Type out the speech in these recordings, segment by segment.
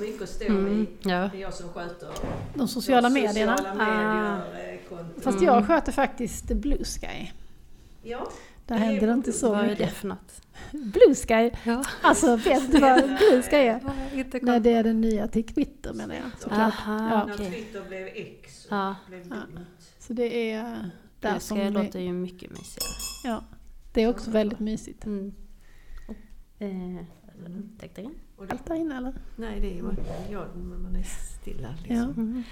mycket står Mm. i. Ja. Det är jag som sköter De sociala de medierna. Sociala medier, konton. Fast Mm. jag sköter faktiskt Blue Sky. Ja, Där händer det inte så Vad är det mycket. för något? Blue Sky, Ja. alltså vet du vad Blue Sky är? Nej, det är den nya till Twitter menar jag. såklart. Aha, Ja. när. Twitter blev X Ja. och blev Ja. Så det är där Det som... ska det- låter ju mycket mysigare. Ja, det är också väldigt mysigt. Mm. Eh, in. Och det, Allt inne eller? nej, det är jag när man är stilla. Liksom. Ja. Mm.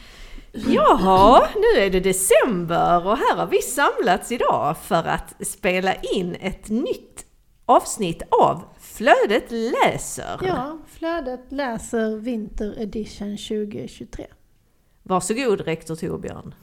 Jaha, nu är det december och här har vi samlats idag för att spela in ett nytt avsnitt av Flödet läser. Ja, Flödet läser Vinter Edition 2023. Varsågod rektor Torbjörn.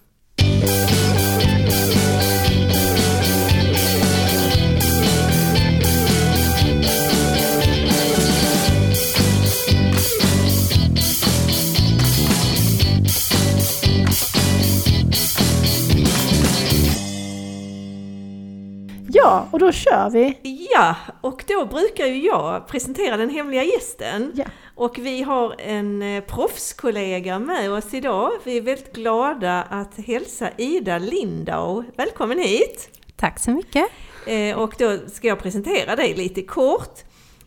Ja, och då kör vi! Ja, och då brukar ju jag presentera den hemliga gästen. Ja. Och vi har en eh, proffskollega med oss idag. Vi är väldigt glada att hälsa Ida Lindau. Välkommen hit! Tack så mycket. Eh, och då ska jag presentera dig lite kort.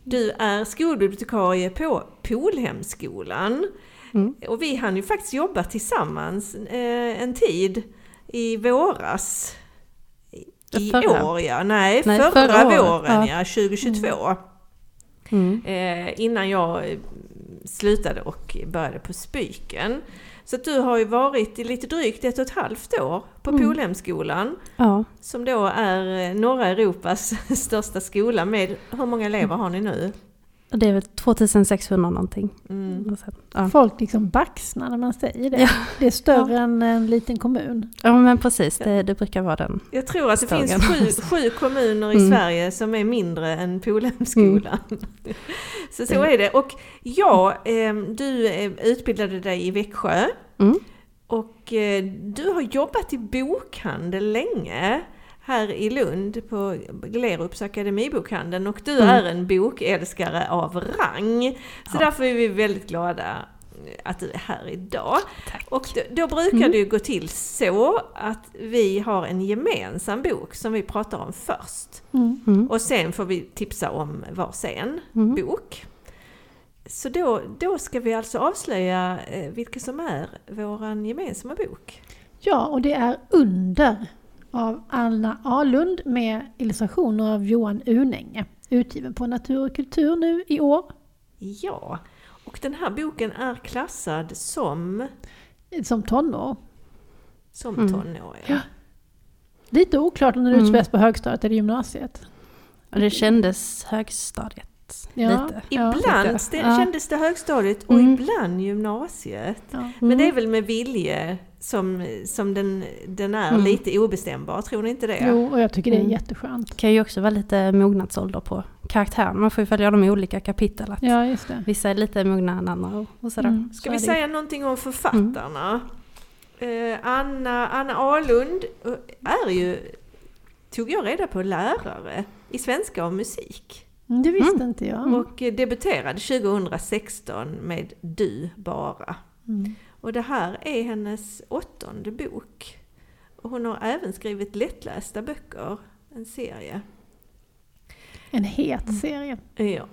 Du är skolbibliotekarie på Polhemskolan. Mm. Och vi hann ju faktiskt jobba tillsammans eh, en tid i våras. I Förra. år ja, nej, Nej, förra, förra våren ja. ja, 2022. Mm. Eh, innan jag eh, slutade och började på Spyken. Så du har ju varit i lite drygt ett och ett halvt år på Mm. Polhemskolan. Ja, Som då är eh, norra Europas största skola med, hur många elever har ni nu? Och det är väl 2600 någonting. Mm. Och sen, ja. Folk liksom baxnar när man säger det. Ja. Det är större än en liten kommun. ja men precis, det, det brukar vara den. Jag tror att det Stagen. finns sju, sju kommuner i Mm. Sverige som är mindre än Polhemskolan. så så är det. Och ja, eh, du eh, utbildade dig i Växjö. Mm. Och eh, du har jobbat i bokhandel länge här i Lund på Glerups akademibokhandeln och du Mm. är en bokälskare av rang. Så Ja. därför är vi väldigt glada att du är här idag. Tack. Och då, då brukar Mm. det ju gå till så att vi har en gemensam bok som vi pratar om först. Mm. Och sen får vi tipsa om varsin Mm. bok. Så då, då ska vi alltså avslöja eh, vilken som är vår gemensamma bok. Ja, och det är Under av Anna Alund med illustrationer av Johan Unänge. Utgiven på Natur och kultur nu i år. Ja, och den här boken är klassad som, Som tonår. som Mm. tonåring. Ja. Lite oklart om den Mm. utspelas på högstadiet eller gymnasiet. Och det kändes högstadiet Ja. lite. Ibland lite. det, Ja. kändes det högstadiet och Mm. ibland gymnasiet. Ja. Men det är Mm. väl med vilje som, som den, den är Mm. lite obestämbar, tror ni inte det? Jo, och jag tycker det är Mm. jätteskönt. Det kan ju också vara lite mognadsålder på karaktären. Man får ju följa dem i olika kapitel. Att Ja, just det. Vissa är lite mogna än andra och, och sådär. Mm, Ska så vi säga någonting om författarna? Eh, Anna, Anna Alund eh, är ju, tog jag reda på, lärare i svenska och musik. Mm, Det visste Mm. inte jag. Och debuterade 2016 med Du bara. Mm. Och det här är hennes åttonde bok. Och hon har även skrivit lättlästa böcker, en serie. En het serie. Ja.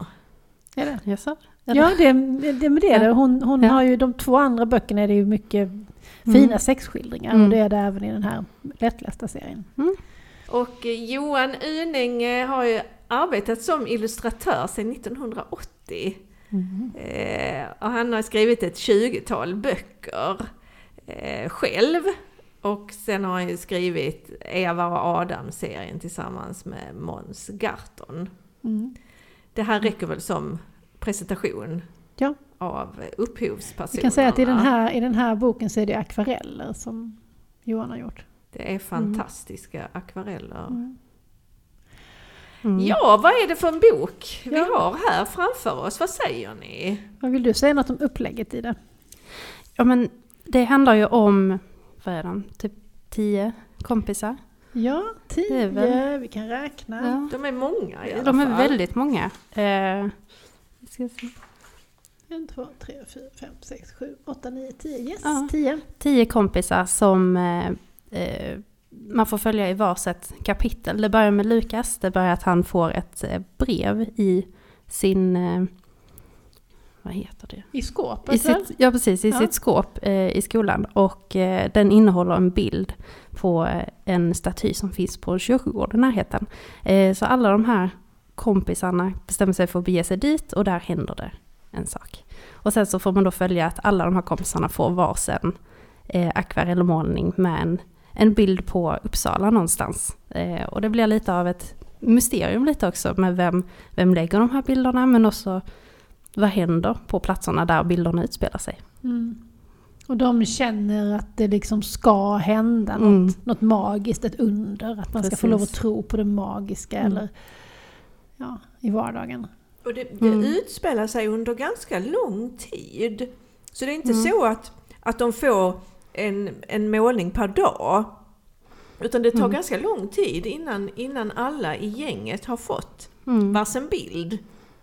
Är det? Jaså? Ja, det, det med det. Ja. Hon, hon Ja. har ju de två andra böckerna är det ju mycket fina sexskildringar Mm. och det är det även i den här lättlästa serien. Och eh, Johan Unänge har ju arbetat som illustratör sedan 1980. Eh, och han har skrivit ett 20-tal böcker eh, själv. Och sen har han ju skrivit Eva och Adam-serien tillsammans med Måns Garton. Mm. Det här räcker väl som presentation Ja. av upphovspersonerna. Vi kan säga att i den, här, i den här boken så är det akvareller som Johan har gjort. Det är fantastiska akvareller. Mm. Mm. Ja, vad är det för en bok vi Ja. har här framför oss? Vad säger ni? Vad vill du säga något om upplägget i det? Ja men det handlar ju om, vad är de, typ tio kompisar. Ja, Det är tio, väl- vi kan räkna. Ja. De är många i alla De är fall. väldigt många. Eh, ska se. En, två, tre, fyra, fem, sex, sju, åtta, nio, tio. Yes, Ja. tio. Tio kompisar som eh, eh, man får följa i varsitt kapitel. Det börjar med Lukas, det börjar att han får ett eh, brev i sin... Eh, vad heter det? I I skåpet väl? sitt, ja precis, i Ja. sitt skåp eh, i skolan. Och eh, den innehåller en bild på eh, en staty som finns på en kyrkogård i närheten. Eh, så alla de här kompisarna bestämmer sig för att bege sig dit och där händer det en sak. Och sen så får man då följa att alla de här kompisarna får varsin eh, akvarellmålning med en, en bild på Uppsala någonstans. Eh, och det blir lite av ett mysterium lite också med vem, vem lägger de här bilderna men också vad händer på platserna där bilderna utspelar sig. Mm. Och de känner att det liksom ska hända Mm. något, något magiskt, ett under. Att man ska få Precis. lov att tro på det magiska Mm. eller ja, i vardagen. Och det, det Mm. utspelar sig under ganska lång tid. Så det är inte Mm. så att, att de får en, en målning per dag. Utan det tar Mm. ganska lång tid innan, innan alla i gänget har fått Mm. varsin bild.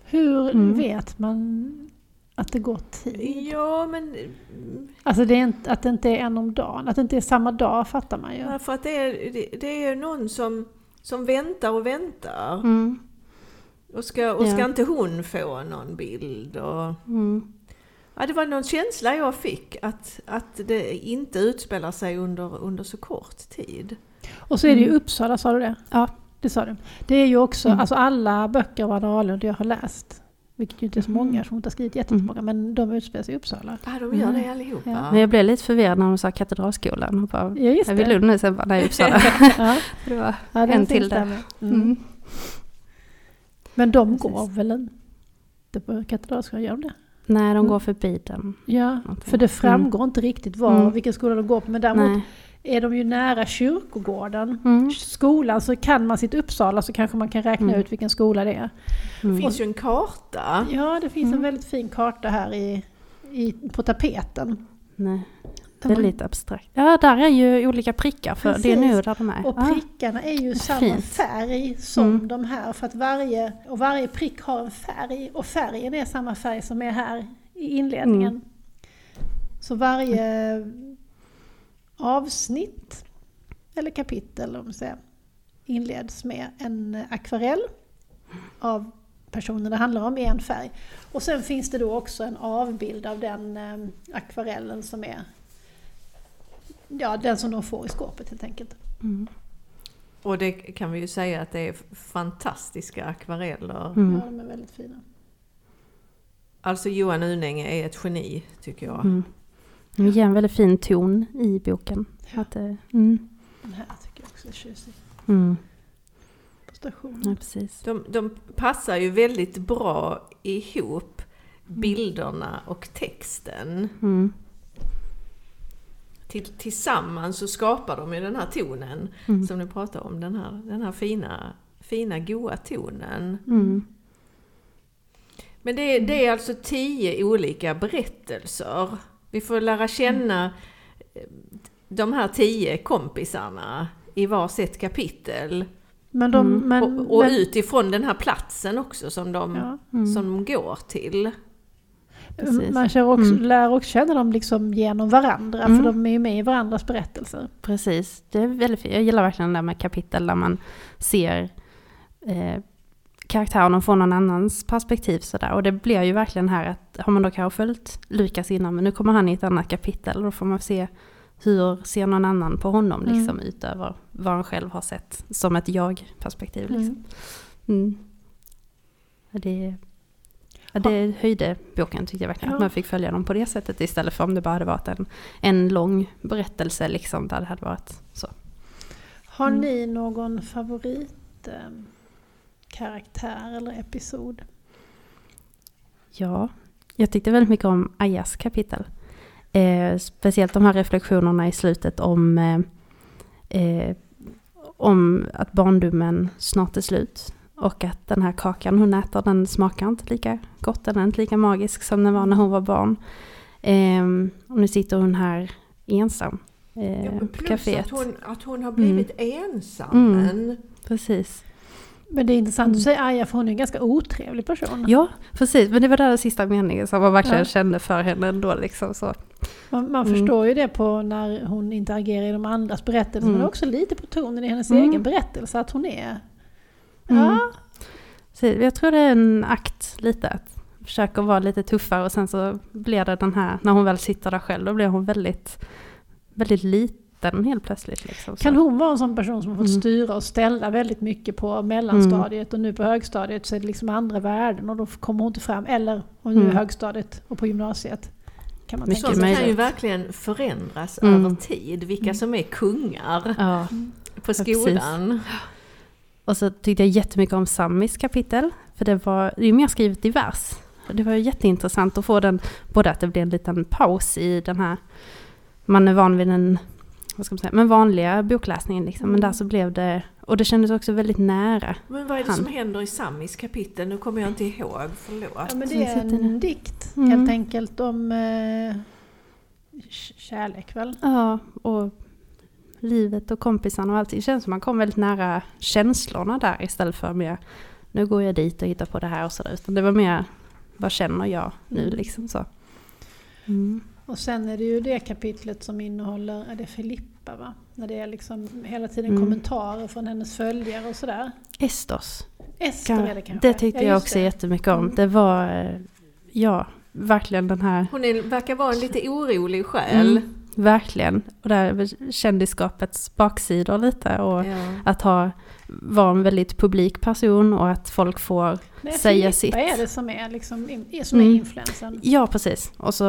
Hur Mm. vet man att det går tid? Ja, men Alltså det är inte, att det inte är en om dagen, att det inte är samma dag fattar man ju. ja, för att det är, det, det är någon som, som väntar och väntar. Mm. Och ska, och ska Ja. inte hon få någon bild? Och, Mm. Ja, det var någon känsla jag fick att, att det inte utspelar sig under, under så kort tid. Och så är det ju Mm. Uppsala, sa du det? Ja. Det sa du. Det är ju också, Mm. alltså alla böcker av Anna Ahlund jag har läst, vilket ju inte är så många, Mm. för hon har skrivit jättemånga, men de utspelar sig i Uppsala. Ja, de gör Mm. det allihopa. Ja. Men jag blev lite förvirrad när de sa Katedralskolan. Och bara, Ja, just jag vill det. Lund nu, sen bara, nej Uppsala. Ja, det var, ja, En till där. Mm. mm. Men de Precis. går väl inte på Katedralskolan, gör de det? Nej, de Mm. går förbi den. Ja, Någonting. för det framgår inte riktigt var, Mm. vilken skola de går på, men däremot Nej. är de ju nära kyrkogården. Mm. Skolan, så kan man sitt Uppsala så kanske man kan räkna Mm. ut vilken skola det är. Det Mm. finns ju en karta. Ja, det finns en Mm. väldigt fin karta här i, i, på tapeten. Nej, Där man- väldigt abstrakt. Ja, där är ju olika prickar för det är Precis. nu där de är. Och prickarna är ju samma fint. färg som Mm. de här. För att varje, och varje prick har en färg. Och färgen är samma färg som är här i inledningen. Mm. Så varje avsnitt, eller kapitel om säger, inleds med en akvarell av personen det handlar om i en färg. Och sen finns det då också en avbild av den eh, akvarellen som är ja, den som de får i skåpet helt enkelt. Mm. Och det kan vi ju säga att det är fantastiska akvareller. Mm. Ja, de är väldigt fina. Alltså Johan Unänge är ett geni, tycker jag. Mm. Det ger en väldigt fin ton i boken. Att det, mm. Den här tycker jag också är tjusig. Mm. På stationen. Ja, precis. De, de passar ju väldigt bra ihop, bilderna och texten. Mm. Till, tillsammans så skapar de ju den här tonen Mm. som du pratar om. Den här, den här fina, fina goa tonen. Mm. Men det är, det är alltså tio olika berättelser. Vi får lära känna eh, de här tio kompisarna i varsitt kapitel. Men de, Mm. men, och och men, utifrån den här platsen också som de, ja. Mm. som de går till. Precis. man känner också, Mm. lär också känna dem liksom genom varandra, Mm. för de är ju med i varandras berättelser. Precis, det är väldigt fint. Jag gillar verkligen det där med kapitel där man ser eh, karaktärerna från någon annans perspektiv sådär. Och det blir ju verkligen här att har man då kanske följt Lukas innan men nu kommer han i ett annat kapitel och då får man se hur ser någon annan på honom Mm. liksom utöver vad han själv har sett som ett jag-perspektiv. Liksom. Mm. Mm. Det, ja, det höjde boken tyckte jag verkligen. Ja. Att man fick följa dem på det sättet istället för om det bara hade varit en, en lång berättelse liksom där det hade varit så. Har Mm. ni någon favorit eh, karaktär eller episod? Ja, jag tyckte väldigt mycket om Ajas kapitel. Eh, speciellt de här reflektionerna i slutet om, eh, eh, om att barndomen snart är slut. Och att den här kakan hon äter den smakar inte lika gott, den är inte lika magisk som den var när hon var barn. Eh, och nu sitter hon här ensam eh, Ja, på plus kaféet. att hon, att hon har blivit ensam. Mm. Precis. Men det är intressant att säga Aja för hon är en ganska otrevlig person. Ja, precis. Men det var den sista meningen som man verkligen Ja. kände för henne ändå. Liksom, så. Man, man Mm. förstår ju det på när hon interagerar i de andras berättelser, Mm. men också lite på tonen i hennes Mm. egen berättelse, att hon är... Mm. Ja, jag tror det är en akt lite. Att försöka vara lite tuffare och sen så blir det den här, när hon väl sitter där själv, då blir hon väldigt, väldigt liten helt plötsligt. Liksom, kan hon vara en sån person som har fått Mm. styra och ställa väldigt mycket på mellanstadiet och nu på högstadiet så är det liksom andra värden och då kommer hon inte fram. Eller om nu är Mm. högstadiet och på gymnasiet. Kan man Sånt kan ju verkligen förändras Mm. över tid, vilka Mm. som är kungar Ja. på precis. Och så tyckte jag jättemycket om Samis kapitel. För det var det är ju mer skrivet i vers. Och Det var ju jätteintressant att få den, både att det blev en liten paus i den här, man är van vid den, vad ska man säga, men vanliga bokläsningen liksom. Men där så blev det, och det kändes också väldigt nära. Men vad är det Han. som händer i Samis kapitel? Nu kommer jag inte ihåg, förlåt. Ja, men det är en dikt Mm. helt enkelt om eh, kärlek väl? Ja, och livet och kompisarna och allt. Det känns som man kom väldigt nära känslorna där istället för mer, nu går jag dit och hittar på det här och sådär. Utan det var mer, vad känner jag nu Mm. liksom så. Mm. Och sen är det ju det kapitlet som innehåller, är det Filippa va? När det är liksom hela tiden Mm. kommentarer från hennes följare och sådär. Estos. Ester är det kanske? Det tyckte Ja, jag också det. jättemycket om. Mm. Det var, eh, ja, verkligen den här, Hon är, verkar vara en lite orolig själ. mm, verkligen. Och där kändisskapets baksidor lite och Ja. att ha, vara en väldigt publik person och att folk får, Nej, säga sitt. är det som är, liksom, är, som är Mm. influensen. ja precis. Och så,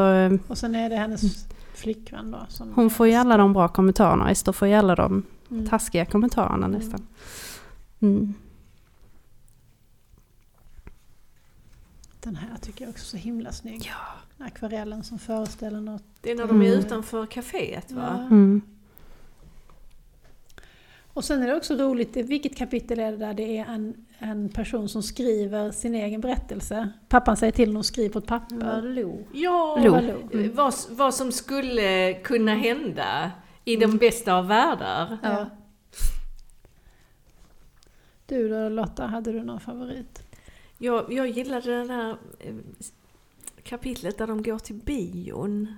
Och sen är det hennes flickvän då. Som hon är får ju alla de bra kommentarerna, Ester får ju alla de Mm. taskiga kommentarerna Mm. nästan. Mm. Den här tycker jag också är så himla snygg. Ja. Akvarellen som föreställer något. Det är när de är Mm. utanför kaféet va? Ja. Mm. Och sen är det också roligt, i vilket kapitel är det där det är en, en person som skriver sin egen berättelse. Pappan säger till honom att skriva på ett papper. Lo. Ja, Lo. Vallo. eh, vad, vad som skulle kunna hända i den bästa av världar. Ja. Du då Lotta, hade du någon favorit? Jag, jag gillade den här eh, kapitlet där de går till bion.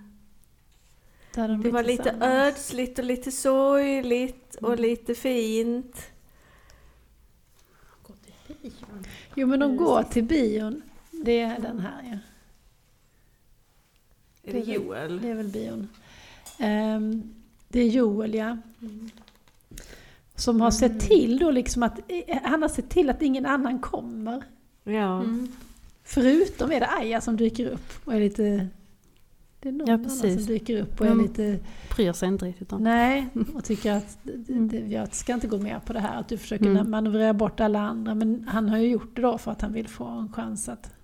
Där de Det var lite ödsligt och lite sorgligt och Mm. lite fint. Jo men de går till bion. Det är den här ja. Är det Det är väl- Joel? Det är väl bion. Ehm, det är Joel ja. Som har sett till då liksom att, eh, han har sett till att ingen annan kommer. Ja. Mm. Förutom är det Aja som dyker upp och är lite... Det är någon Ja, annan precis. som dyker upp och är Mm. lite... Bryr sig inte riktigt om. Nej, och tycker att Mm. jag ska inte gå med på det här att du försöker Mm. manövrera bort alla andra. Men han har ju gjort det då för att han vill få en chans att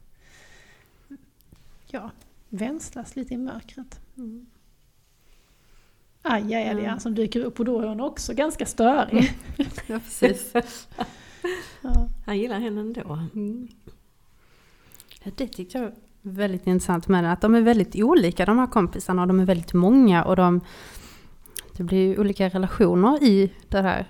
ja, vänslas lite i mörkret. Mm. Aja är det Ja. som dyker upp och då är hon också ganska störig. Ja, precis. Ja. Han gillar henne ändå. Mm. Ja, det tyckte jag var väldigt intressant med den, att de är väldigt olika de här kompisarna och de är väldigt många och de, det blir ju olika relationer i den här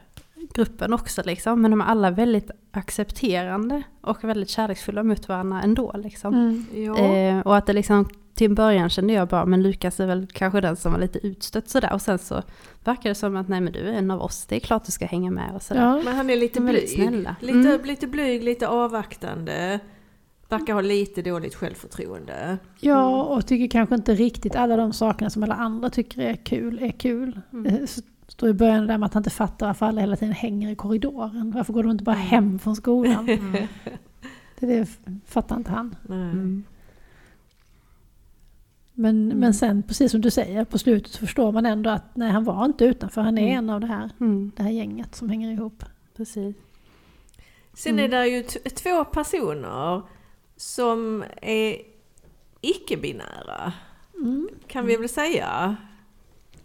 gruppen också liksom, men de är alla väldigt accepterande och väldigt kärleksfulla mot varandra ändå liksom. Mm. Ja. Eh, och att det liksom, till en början kände jag bara, men Lukas är väl kanske den som var lite utstött sådär och sen så verkar det som att nej men du är en av oss, det är klart du ska hänga med och sådär. Ja. Men han är lite blyg. snälla. Lite, Mm. lite blyg, lite avvaktande. Verkar ha lite dåligt självförtroende. ja, och tycker kanske inte riktigt alla de sakerna som alla andra tycker är kul, är kul. Mm. Det står i början där med att han inte fattar varför alla hela tiden hänger i korridoren. Varför går de inte bara Mm. hem från skolan? Mm. Det, det fattar inte han. Nej. Mm. Men, Mm. men sen, precis som du säger, på slutet så förstår man ändå att nej, han var inte utanför. Han är Mm. en av det här, Mm. det här gänget som hänger ihop. Precis. Sen Mm. är det ju två personer som är icke-binära. Mm. Kan vi väl säga.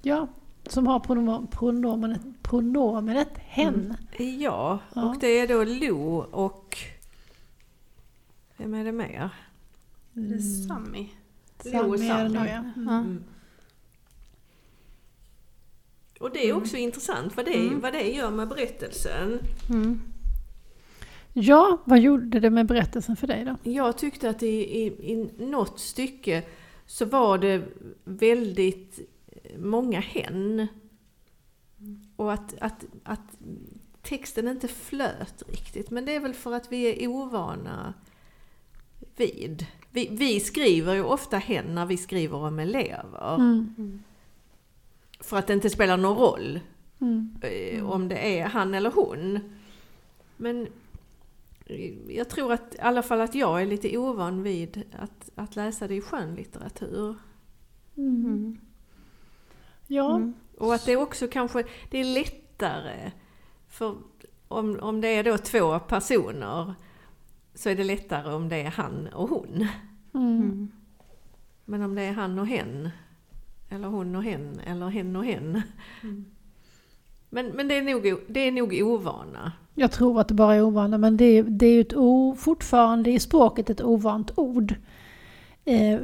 Ja, som har pronom- pronomenet, pronomenet hen. Ja, Ja. och det är då Lo och... Vem är det mer? Är det Sami? Lo och Sami är det nog, ja. Ja. Mm. Och det är också intressant vad det, Mm. vad det gör med berättelsen. Ja, vad gjorde det med berättelsen för dig då? Jag tyckte att i, i, i något stycke så var det väldigt många hen. Och att, att, att texten inte flöt riktigt. Men det är väl för att vi är ovana vid. Vi, vi skriver ju ofta hen när vi skriver om elever. Mm. För att det inte spelar någon roll Mm. eh, om det är han eller hon. Men eh, jag tror att i alla fall att jag är lite ovan vid att, att läsa det i skönlitteratur. Mm. Ja, Mm. Och att det också kanske det är lättare. För om, om det är då två personer så är det lättare om det är han och hon. mm. Mm. Men om det är han och hen, eller hon och hen, eller hen och hen. Mm. Men, men det, är nog, det är nog ovana. jag tror att det bara är ovana, men det är, det är ju ett o, fortfarande i språket ett ovant ord. Eh,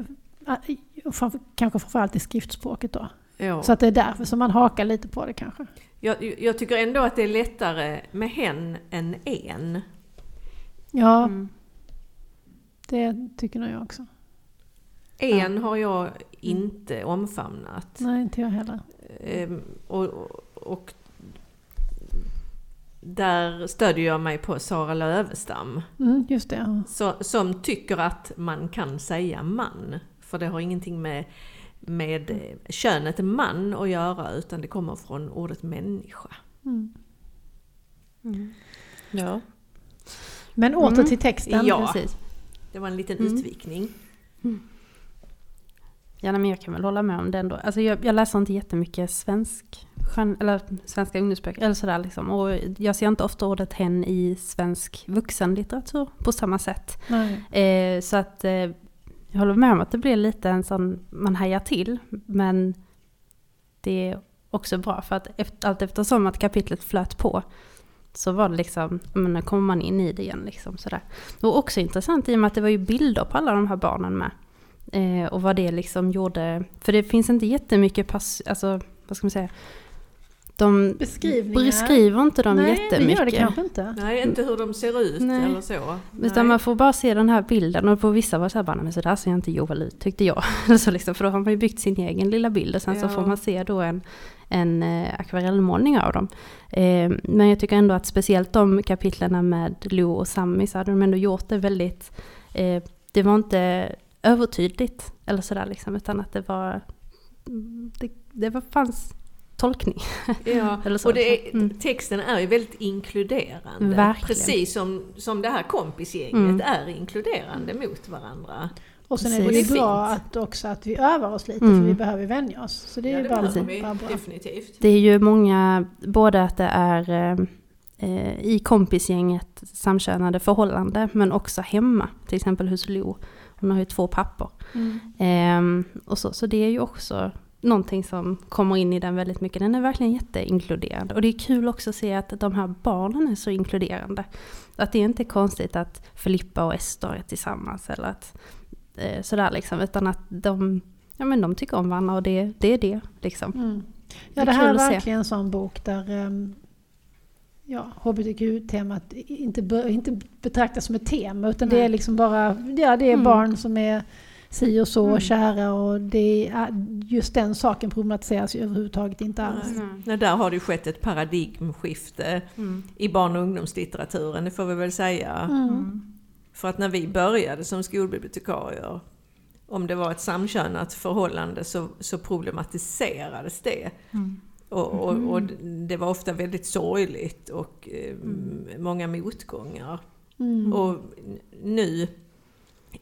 framför, kanske framförallt i skriftspråket då. Ja. Så att det är därför som man hakar lite på det kanske. Jag, jag tycker ändå att det är lättare med hen än en. Ja, Mm. det tycker nog jag också. En har jag inte omfamnat. Nej, inte jag heller. Ehm, och, och, och där stödjer jag mig på Sara Lövestam. Mm, just det. Så, som tycker att man kan säga man. För det har ingenting med, med könet man att göra utan det kommer från ordet människa. Mm. Mm. Ja, Men åter Mm. till texten. Ja. precis. Det var en liten Mm. utvikning. Ja, men jag kan väl hålla med om det ändå. Alltså jag, jag läser inte jättemycket svensk, skön- eller svenska ungdomsböcker eller sådär liksom. Och jag ser inte ofta ordet hen i svensk vuxenlitteratur på samma sätt. Eh, så att eh, jag håller med om att det blir lite en sån, man hajar till. Men det är också bra för att efter, allt eftersom att kapitlet flöt på så var det liksom, men nu kommer man in i det igen liksom sådär. Och också intressant i och med att det var ju bilder på alla de här barnen med. Eh, och vad det liksom gjorde, för det finns inte jättemycket pass, alltså vad ska man säga, de beskriver inte dem Nej, jättemycket. det gör det kanske inte. Nej, inte hur de ser ut Nej. eller så. Utan Nej. man får bara se den här bilden och på vissa var så här bara, "Nej, men så där ser inte Joel ut, tyckte jag. så liksom, för då har man ju byggt sin egen lilla bild och sen så Ja. får man se då en, en eh, akvarellmålning av dem. Eh, men jag tycker ändå att speciellt de kapitlerna med Lo och Sammy så hade de ändå gjort det väldigt, eh, det var inte övertydligt eller sådär liksom, utan att det var, det, det var, fanns tolkning. Ja, Eller så. och det är, Mm. texten är ju väldigt inkluderande. Verkligen. Precis som, som det här kompisgänget Mm. är inkluderande mot varandra. Och sen är det Precis. ju Det är bra att också att vi övar oss lite Mm. för vi behöver vänja oss. Så det är Ja, ju det bara, vi bara bra. definitivt. Det är ju många, både att det är eh, eh, i kompisgänget samkönade förhållande, men också hemma. Till exempel hos Lo. Hon har ju två pappor. Mm. Ehm, och så, så det är ju också någonting som kommer in i den väldigt mycket. Den är verkligen jätteinkluderande. Och det är kul också att se att de här barnen är så inkluderande. Att det är inte konstigt att Filippa och Ester är tillsammans eller att eh, sådär liksom. Utan att de, ja, men de tycker om varandra och det, det är det liksom. Mm. Det Ja, det här är verkligen en sån bok där ehm, ja, hbtq-temat inte, inte betraktas som ett tema utan det Nej. är liksom bara ja, det är Mm. barn som är si och så Mm. kära och det är, just den saken problematiseras ju överhuvudtaget inte alls. Nej. Nej, där har det ju skett ett paradigmskifte Mm. i barn och ungdomslitteraturen, det får vi väl säga. Mm. För att när vi började som skolbibliotekarier, om det var ett samkönat förhållande så, så problematiserades det. Mm. Och, och, och det var ofta väldigt sorgligt och eh, många motgångar. Mm. Och nu,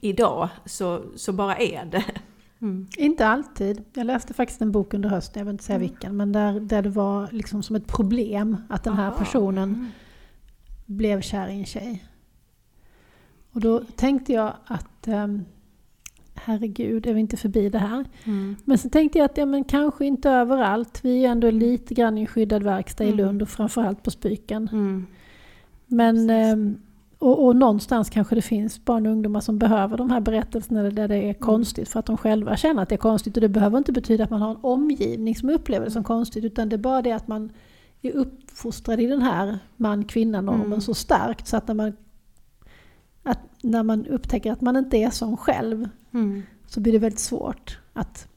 idag, så, så bara är det. Mm. Inte alltid. Jag läste faktiskt en bok under hösten, jag vill inte säga Mm. vilken, men där, där det var liksom som ett problem att den här Aha. personen blev kär i en tjej. Och då tänkte jag att um, herregud, är vi inte förbi det här? Mm. Men så tänkte jag att ja, men kanske inte överallt. Vi är ju ändå lite grann i en skyddad verkstad i Mm. Lund och framförallt på Spyken. Mm. Men, ehm, och, och någonstans kanske det finns barn och ungdomar som behöver de här berättelserna där det är Mm. konstigt för att de själva känner att det är konstigt. Och det behöver inte betyda att man har en omgivning som upplever det som konstigt utan det är bara det att man är uppfostrad i den här man-kvinna-normen Mm. så starkt så att när man att när man upptäcker att man inte är som själv Mm. så blir det väldigt svårt att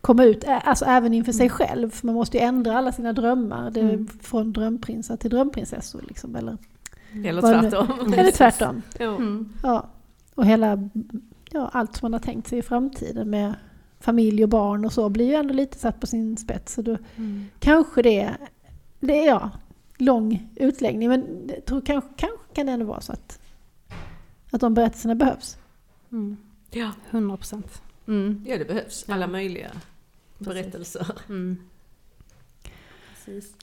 komma ut, alltså även inför sig Mm. själv. För man måste ju ändra alla sina drömmar, det är Mm. från drömprinsar till drömprinsessor. Liksom, eller, Eller tvärtom. eller tvärtom. Ja. Mm. Ja. Och hela, ja, allt som man har tänkt sig i framtiden med familj och barn och så blir ju ändå lite satt på sin spets. Så då Mm. kanske det, det är ja, lång utläggning men jag tror kanske, kanske kan det ändå vara så att, att de berättelserna behövs. Mm. Ja. 100 procent. Mm. ja, det behövs. Ja. Alla möjliga berättelser. Mm. Precis.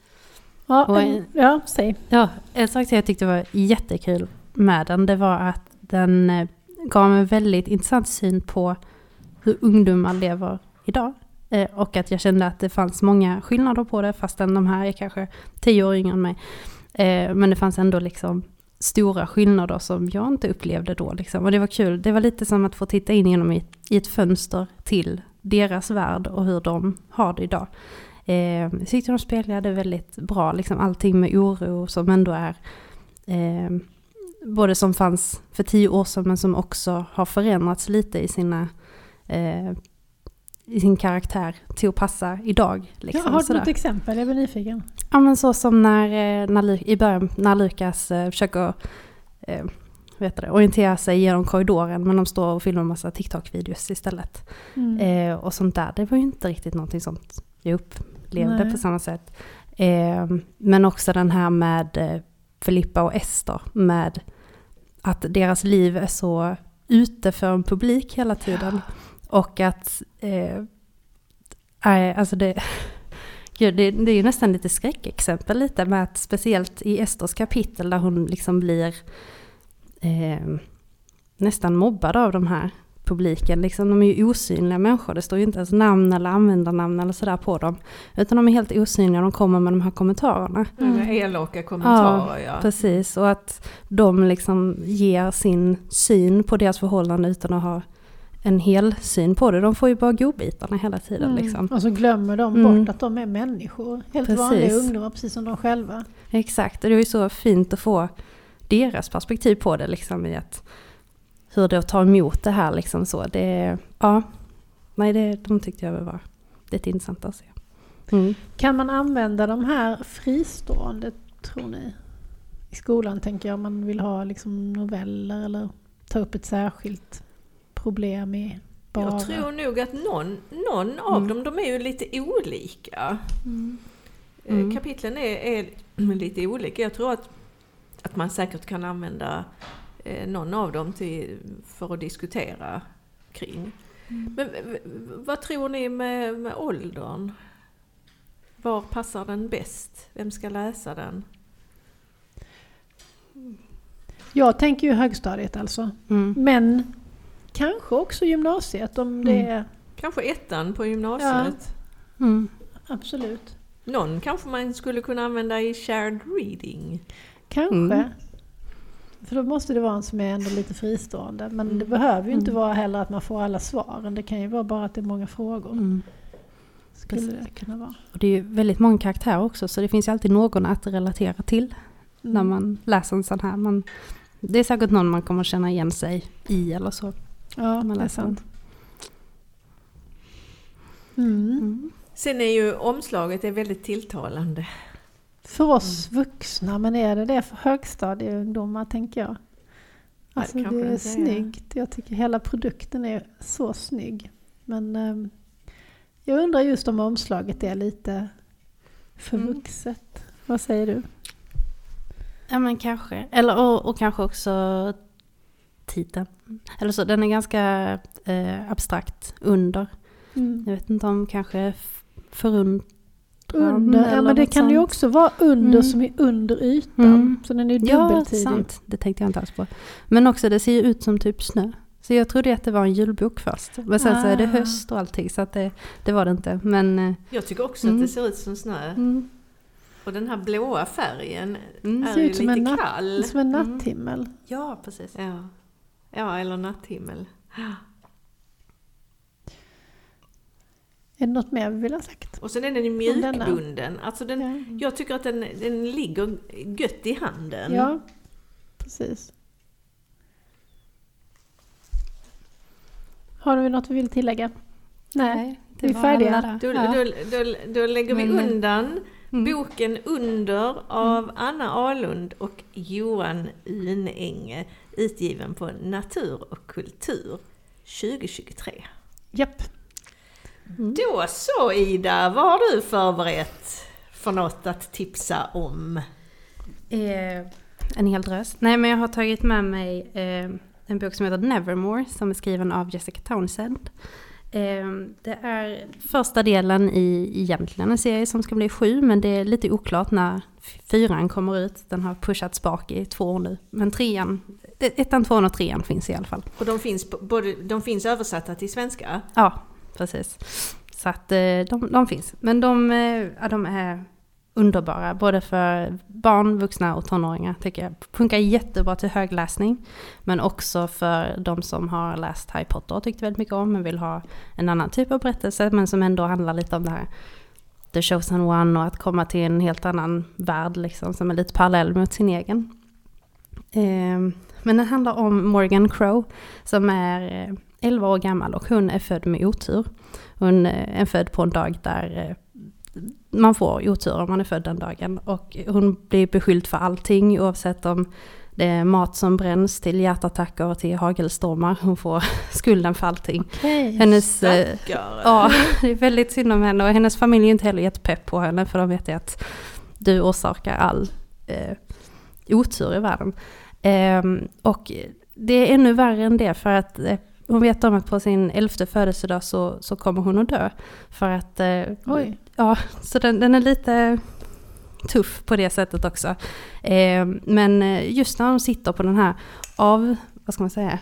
Ja, Och en, en- ja säg. Ja, en sak som jag tyckte var jättekul med den, det var att den eh, gav en väldigt intressant syn på hur ungdomar lever idag. Eh, Och att jag kände att det fanns många skillnader på det, fastän de här är kanske tio år yngre än mig. Eh, Men det fanns ändå liksom stora skillnader som jag inte upplevde då. Liksom. Och det var kul. Det var lite som att få titta in genom i, i ett fönster till deras värld och hur de har det idag. Eh, jag tyckte de spelade väldigt bra, liksom allting med oro som ändå är eh, både som fanns för tio år sedan men som också har förändrats lite i sina eh, i sin karaktär till att passa idag. Liksom, ja, har du sådär. något exempel? Jag blir nyfiken. Ja men så som när, eh, när i början när Lukas eh, försöker eh, heter det, orientera sig genom korridoren men de står och filmar en massa TikTok-videos istället. Mm. Eh, och sånt där, det var ju inte riktigt någonting sånt jag upplevde Nej. på samma sätt. Eh, men också den här med eh, Filippa och Ester, med att deras liv är så ute för en publik hela tiden. Och att, eh, nej, alltså det, gud, det, det är ju nästan lite skräckexempel lite med att speciellt i Esters kapitel där hon liksom blir eh, nästan mobbad av de här publiken. Liksom, de är ju osynliga människor, det står ju inte ens namn eller användarnamn eller sådär på dem. Utan de är helt osynliga, de kommer med de här kommentarerna. Mm. Med elaka kommentarer ja. Precis, och att de liksom ger sin syn på deras förhållande utan att ha en hel syn på det. De får ju bara godbitarna hela tiden. Mm. Liksom. Och så glömmer de Mm. bort att de är människor. Helt Precis. vanliga ungdomar, precis som de själva. Exakt, och det är ju så fint att få deras perspektiv på det. Liksom, i att hur det är att ta emot det här. Liksom, så. Det, ja, nej, det, de tyckte jag var lite intressant att se. Mm. Kan man använda de här fristående, tror ni? I skolan tänker jag, om man vill ha liksom noveller eller ta upp ett särskilt problem i bara... Jag tror nog att någon, någon av Mm. dem, de är ju lite olika. Eh, Mm. Kapitlen är, är lite olika. Jag tror att, att man säkert kan använda eh, någon av dem till, för att diskutera kring. Mm. Men vad tror ni med, med åldern? Var passar den bäst? Vem ska läsa den? Jag tänker ju högstadiet alltså. Mm. Men kanske också gymnasiet om det Mm. är... Kanske ettan på gymnasiet? Mm. Absolut. Någon kanske man skulle kunna använda i shared reading? Kanske. Mm. För då måste det vara en som är ändå lite fristående. Men det Mm. behöver ju inte Mm. vara heller att man får alla svaren. Det kan ju vara bara att det är många frågor. Mm. Skulle det kunna vara. Och det är ju väldigt många karaktärer också så det finns ju alltid någon att relatera till när man läser en sån här. Man, det är säkert någon man kommer känna igen sig i eller så. Ja, man det är läser sant. Mm. Mm. Sen är ju omslaget är väldigt tilltalande. För oss vuxna, men är det det för högstadieungdomar tänker jag? Alltså kanske det det är inte är. snyggt. Jag tycker hela produkten är så snygg. Men ehm, jag undrar just om omslaget är lite för Mm. vuxet. Vad säger du? Ja men kanske. Eller, och, och kanske också titeln. Eller så, den är ganska eh, abstrakt under. Mm. Jag vet inte om kanske förundran Under, ja eller men det kan det ju sånt. också vara under Mm. som är under ytan. Mm. Så den är ju Ja, dubbeltydig. sant. Det tänkte jag inte alls på. Men också det ser ju ut som typ snö. Så jag trodde att det var en julbok först. Men sen så är det Ah. höst och allting så att det, det var det inte. Men eh, Jag tycker också Mm. att det ser ut som snö. mm, Och den här blåa färgen Mm. är Ser ju ut som lite en natt- kall. Som en Mm. natthimmel. ja precis. Ja. Ja, eller natthimmel. Är det något mer vi vill ha sagt? Och sen är den ju mjukbunden. Alltså den, ja. Jag tycker att den, den ligger gött i handen. Ja, precis. Har vi något vi vill tillägga? Nej, Nej vi är färdiga. Då, då, då, då lägger vi Men, undan Mm. boken Under av Anna Alund och Johan Unenge utgiven på Natur och kultur 2023. Japp. Då så Ida, vad har du förberett för något att tipsa om? Eh, en hel drös. Nej men jag har tagit med mig eh, en bok som heter Nevermore som är skriven av Jessica Townsend. Eh, det är första delen i egentligen en serie som ska bli sju men det är lite oklart när fyran kommer ut. Den har pushats bak i två år nu. Men trean, det- ettan, tvåan och trean finns i alla fall. Och de finns, både, de finns översatta till svenska. Ja, precis. Så att eh, de, de finns. Men de, eh, ja, de är underbara, både för barn, vuxna och tonåringar tycker jag. Funkar jättebra till högläsning. Men också för de som har läst Harry Potter och tyckte väldigt mycket om, men vill ha en annan typ av berättelse, men som ändå handlar lite om det här The Chosen One och att komma till en helt annan värld liksom, som är lite parallell mot sin egen. Ehm, men den handlar om Morgan Crow som är eh, 11 år gammal och hon är född med otur. Hon eh, är född på en dag där eh, man får otur om man är född den dagen. Och hon blir beskylld för allting oavsett om det är mat som bränns till hjärtattacker och till hagelstormar. Hon får skulden för allting. Okej. Hennes, eh, ja, det är väldigt synd om henne och hennes familj är inte heller jättepepp på henne för de vet ju att du orsakar all eh, otur i världen. Ehm, och det är ännu värre än det för att eh, hon vet om att på sin elfte födelsedag så, så kommer hon att dö. För att, eh ja, så den, den är lite tuff på det sättet också. Eh, men eh, just när hon sitter på den här av, vad ska man säga,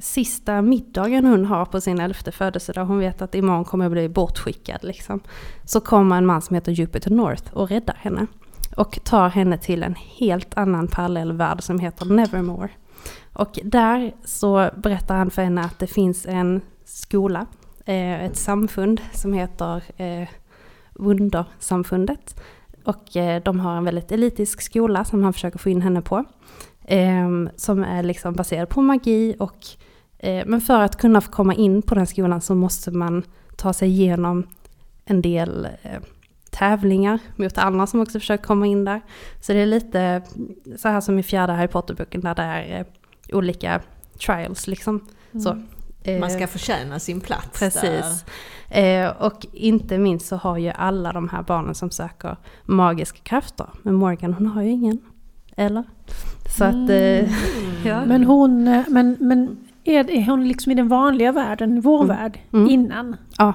sista middagen hon har på sin elfte födelsedag, hon vet att imorgon kommer jag bli bortskickad liksom. Så kommer en man som heter Jupiter North och räddar henne. Och tar henne till en helt annan parallell värld som heter Nevermore. Och där så berättar han för henne att det finns en skola, eh, ett samfund som heter eh, Wundersamfundet. Och eh, de har en väldigt elitisk skola som han försöker få in henne på. Ehm, som är liksom baserad på magi och eh, men för att kunna få komma in på den skolan så måste man ta sig igenom en del eh, tävlingar mot andra som också försöker komma in där. Så det är lite så här som i fjärde Harry Potter-boken där det är olika trials liksom. Så, mm. Man ska förtjäna sin plats Precis. där. Eh, och inte minst så har ju alla de här barnen som söker magiska krafter. Men Morgan hon har ju ingen. Eller? Så att... Eh, ja. Men hon, eh, men, men är, är hon liksom i den vanliga världen, vår Mm. värld, Mm. innan? Ja.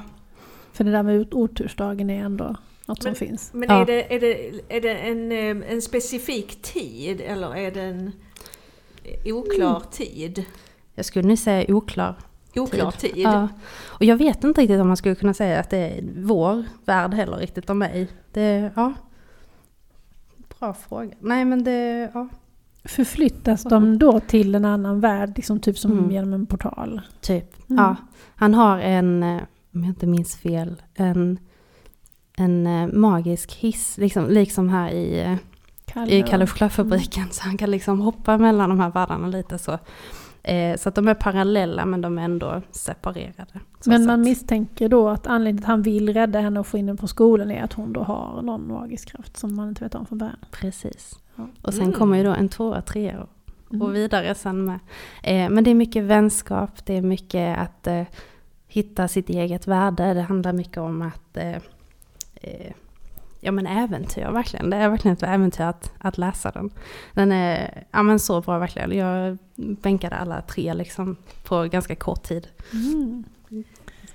För det där med ot- otursdagen är ändå något som Men- finns. Men Ja. är det, är det, är det en, eh, en specifik tid eller är det en oklar Mm. tid? Jag skulle nu säga oklar. Oklar tid? Ja. Och jag vet inte riktigt om man skulle kunna säga att det är vår värld heller riktigt om mig. Det, ja. Bra fråga. Nej men det, ja. Förflyttas de då till en annan värld, liksom typ som Mm. genom en portal? Typ. Mm. Ja. Han har en, eh, om jag inte minns fel, en, en eh, magisk hiss. Liksom, liksom här i, eh, Kalle i och- Kalle chokladfabriken. Så han kan liksom hoppa mellan de här världarna lite så. Eh, så att de är parallella men de är ändå separerade. Men man sätt. misstänker då att anledningen till att han vill rädda henne och få in henne på skolan är att hon då har någon magisk kraft som man inte vet om från början. Precis. Ja. Och sen Mm. kommer ju då en tvåa, trea och, Mm. och vidare sen med. Eh, men det är mycket vänskap, det är mycket att eh, hitta sitt eget värde. Det handlar mycket om att Ja men äventyr verkligen. Det är verkligen ett äventyr att, att läsa den. Den är ja, men så bra verkligen. Jag bänkade alla tre liksom på ganska kort tid. Mm.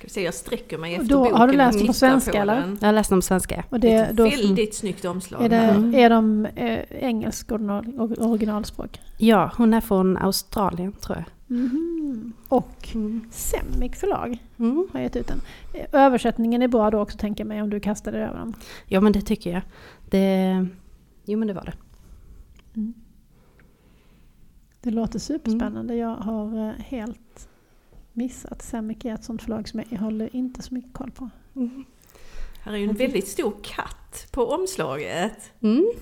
Ska vi se, jag sträcker mig efter Då, boken har du och läst den på svenska, eller? den. Jag har läst den på svenska. Och det, Ett då, väldigt snyggt omslag. är, det, Mm. är de eh, or- originalspråk? Ja, hon är från Australien tror jag. Mhm. Och Mm. Förlag Mm. har gett ut den. Eh, Översättningen är bra då också tänker jag mig om du kastade över den. Ja men det tycker jag. Det, jo men det var det. Det låter superspännande. Mm. Jag har eh, helt missat. Semic är ett sånt förlag som jag håller inte så mycket koll på. Här är ju en väldigt stor katt på omslaget. Mm.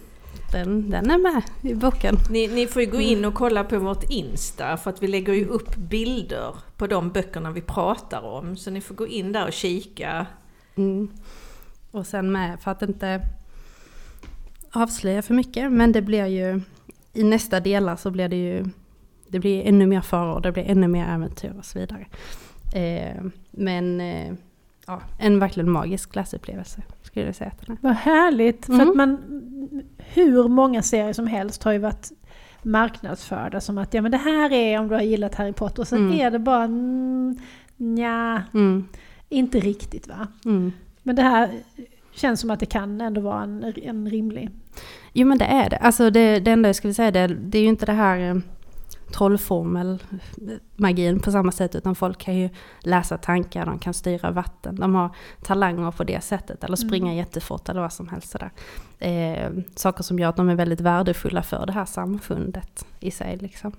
Den, den är med i boken. Ni, ni får ju gå in och kolla på vårt Insta för att vi lägger ju upp bilder på de böckerna vi pratar om. Så ni får gå in där och kika. Mm. Och sen med, för att inte avslöja för mycket, men det blir ju i nästa delar så blir det ju det blir ännu mer faror, det blir ännu mer äventyr och så vidare. Eh, men eh, ja, en verkligen magisk läsupplevelse skulle jag säga att den är. Vad härligt! För Mm. att man, hur många serier som helst har ju varit marknadsförda som att ja men det här är om du har gillat Harry Potter och sen Mm. är det bara mm, nja, Mm, inte riktigt va. mm. Men det här känns som att det kan ändå vara en, en rimlig... Jo men det är det. Alltså det, det enda jag skulle säga det, det är ju inte det här eh, trollformel magin på samma sätt utan folk kan ju läsa tankar, de kan styra vatten, de har talanger på det sättet eller springa Mm. jättefort eller vad som helst sådär. Eh, saker som gör att de är väldigt värdefulla för det här samfundet i sig liksom.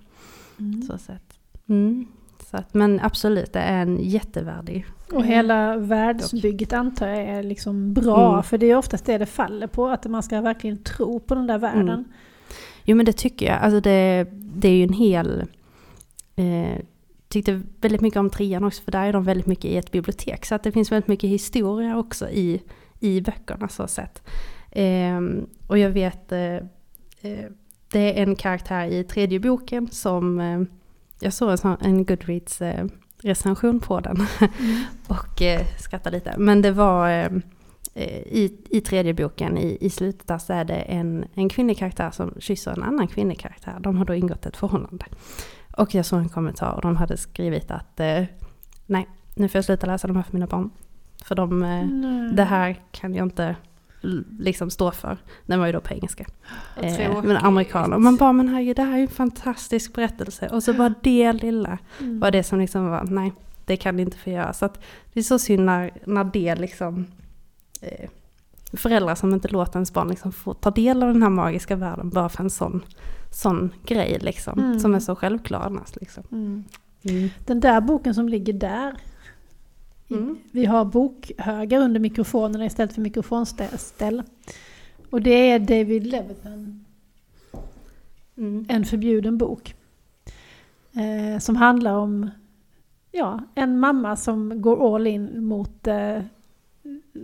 Så, sätt. Mm. Så att, men absolut, det är en jättevärdig. Och hela världsbygget antar jag är liksom bra, Mm. för det är oftast det det faller på, att man ska verkligen tro på den där världen. Jo men det tycker jag. Alltså det, det är ju en hel... Eh, tyckte väldigt mycket om trean också för där är de väldigt mycket i ett bibliotek. Så att det finns väldigt mycket historia också i, i böckerna så sett. Eh, och jag vet, eh, eh, det är en karaktär i tredje boken som... Eh, jag såg en, en Goodreads eh, recension på den Mm. och eh, skrattade lite. Men det var eh, i, i tredje boken, i, i slutet där så är det en, en kvinnlig karaktär som kysser en annan kvinnlig karaktär. De har då ingått ett förhållande. Och jag såg en kommentar och de hade skrivit att eh, nej, nu får jag sluta läsa de här för mina barn. För de, eh, det här kan jag inte liksom stå för. Den var ju då på engelska. Eh, men amerikaner. Man bara, men herregud, det här är ju en fantastisk berättelse. Och så bara det lilla Mm. var det som liksom var, nej, det kan det inte få göra. Så att det är så synd när, när det liksom, eh, föräldrar som inte låter ens barn liksom få ta del av den här magiska världen bara för en sån, sån grej liksom, Mm. som är så självklar annars. Liksom. Mm. Mm. Den där boken som ligger där. Mm. Vi har bokhögar under mikrofonerna istället för mikrofonställ. Och det är David Levitan, Mm. En förbjuden bok. Eh, som handlar om ja, en mamma som går all in mot eh,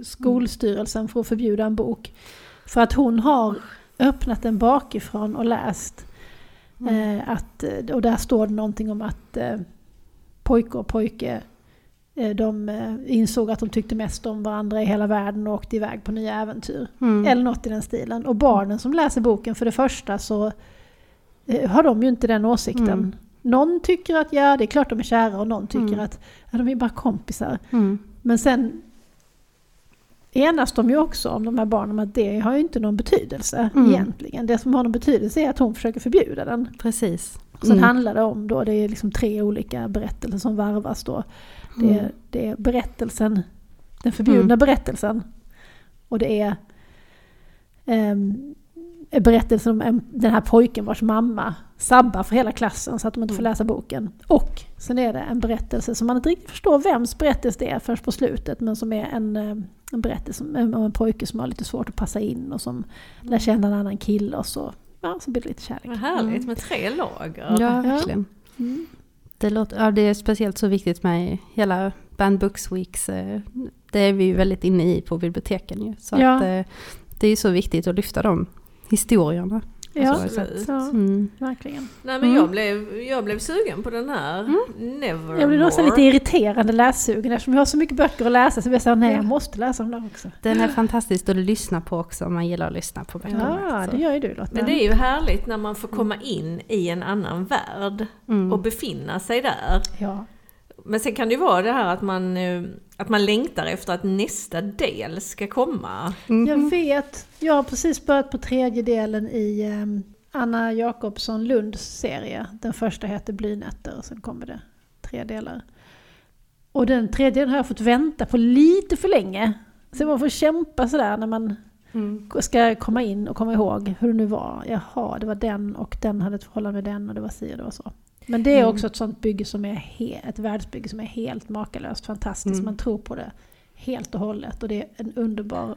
skolstyrelsen för att förbjuda en bok. För att hon har öppnat den bakifrån och läst. Eh, att, eh, och där står det någonting om att eh, pojke och pojke eh, de insåg att de tyckte mest om varandra i hela världen och åkte iväg på nya äventyr. Mm. Eller något i den stilen. Och barnen som läser boken, för det första så har de ju inte den åsikten. Mm. Någon tycker att ja, det är klart de är kära och någon tycker Mm. att ja, de är bara kompisar. Mm. Men sen enas de ju också om de här barnen om att det har ju inte någon betydelse Mm. egentligen. Det som har någon betydelse är att hon försöker förbjuda den. Precis. Sen Mm. handlar det om då, det är liksom tre olika berättelser som varvas då. Det, är, Mm. det är berättelsen, den förbjudna berättelsen. Och det är ehm, berättelsen om en, den här pojken vars mamma sabbar för hela klassen så att de inte får Mm. läsa boken. Och sen är det en berättelse som man inte riktigt förstår vems berättelse det är först på slutet. Men som är en, eh, en berättelse om om en pojke som har lite svårt att passa in och som lär känna en annan kille och så, ja, så blir det lite kärlek. Vad härligt Mm. med tre lager. Ja, verkligen. Mm. Det, låter, ja, det är speciellt så viktigt med hela Band Books Weeks. eh, Det är vi ju väldigt inne i på biblioteken ju. Så Ja. att, eh, det är ju så viktigt att lyfta de historierna. Ja, Absolut. ja, Mm. verkligen. Nej men Mm. jag, blev, jag blev sugen på den här. Mm. Nevermore. Jag blir nästan lite irriterande lässugen eftersom jag har så mycket böcker att läsa så jag så här, nej Ja. jag måste läsa dem där också. Den är fantastisk att lyssna på också om man gillar att lyssna på böckerna. Ja, Så. det gör ju du Lotta. Men det är ju härligt när man får komma in i en annan värld Mm. och befinna sig där. Ja. Men sen kan det ju vara det här att man, eh, att man längtar efter att nästa del ska komma. Mhm. Jag vet, jag har precis börjat på tredje delen i ehm, Anna Jakobsson Lunds serie. Den första heter Blynätter och sen kommer det tre delar. Och den tredje har jag fått vänta på lite för länge. Så man får kämpa sådär när man Mm. ska komma in och komma ihåg hur det nu var. Jaha, det var den och den hade ett förhållande med den och det var si och det var så. Men det är Mm. också ett sånt bygge som är he- ett världsbygge som är helt makalöst fantastiskt. Mm. Man tror på det helt och hållet och det är en underbar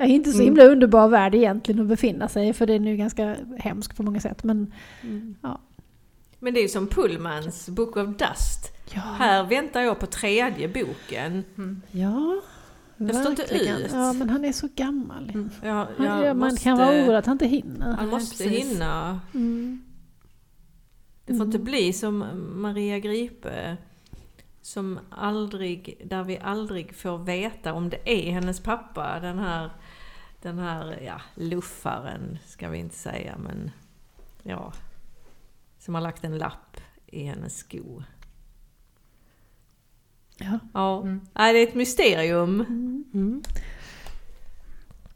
Ja, inte så Mm. himla underbar värld egentligen att befinna sig för den är ju ganska hemsk på många sätt. Men Mm. Men det är ju som Pullmans Book of Dust. ja, Här väntar jag på tredje boken. ja Det står inte ut. Ja, men han är så gammal. Mm. Jag, Han, jag ja, man måste, kan vara orolig att han inte hinner. Han Nej, måste precis. hinna. Mm. Det får inte Mm. bli som Maria Gripe. Som aldrig, där vi aldrig får veta om det är hennes pappa. Den här, den här ja, luffaren ska vi inte säga men ja. Som har lagt en lapp i hennes sko. Ja. Ja, Mm. Nej, det är ett mysterium. Mm.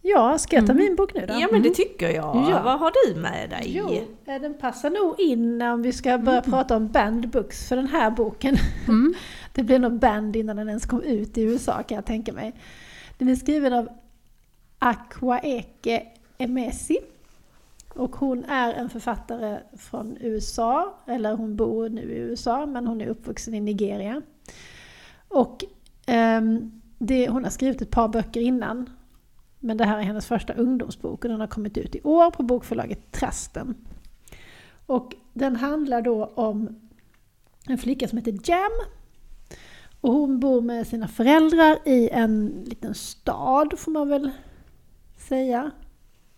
Ja, ska jag ta Mm. min bok nu då? Ja men det tycker jag. Ja. Vad har du med dig? Jo, eh, den passar nog in om vi ska börja prata om banned books för den här boken. Mm. Det blev nog banned innan den ens kom ut i USA kan jag tänka mig. Den är skriven av Akwaeke Emesi. Och hon är en författare från USA, eller hon bor nu i USA men hon är uppvuxen i Nigeria. Och ehm, det, hon har skrivit ett par böcker innan. Men det här är hennes första ungdomsbok och den har kommit ut i år på bokförlaget Trasten. Och den handlar då om en flicka som heter Jam. Och hon bor med sina föräldrar i en liten stad får man väl säga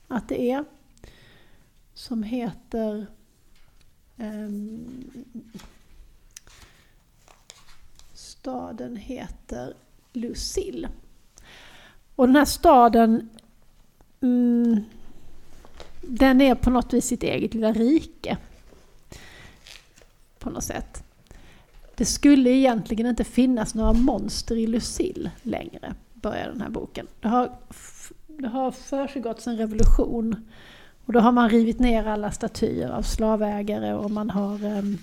att det är. Som heter... Um, staden heter Lucille. Och den här staden mm, den är på något vis sitt eget lilla rike. På något sätt. Det skulle egentligen inte finnas några monster i Lucille längre, börjar den här boken. Det har, det har försiggått en revolution. Och då har man rivit ner alla statyer av slavägare och man har um,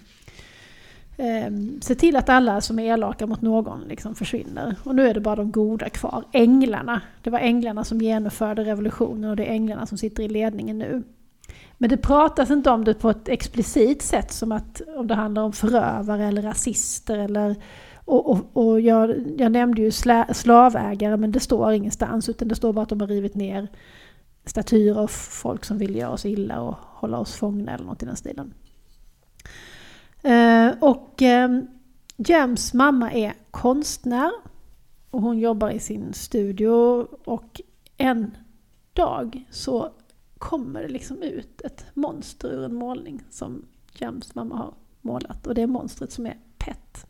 Ehm, se till att alla som är elaka mot någon liksom försvinner. Och nu är det bara de goda kvar. Änglarna. Det var änglarna som genomförde revolutionen och det är änglarna som sitter i ledningen nu. Men det pratas inte om det på ett explicit sätt som att om det handlar om förövare eller rasister eller och, och, och jag, jag nämnde ju sla, slavägare men det står ingenstans utan det står bara att de har rivit ner statyer av folk som vill göra oss illa och hålla oss fångna eller något i den stilen. Eh, och eh, Jams mamma är konstnär och hon jobbar i sin studio och en dag så kommer det liksom ut ett monster ur en målning som Jams mamma har målat. Och det är monstret som är Pet.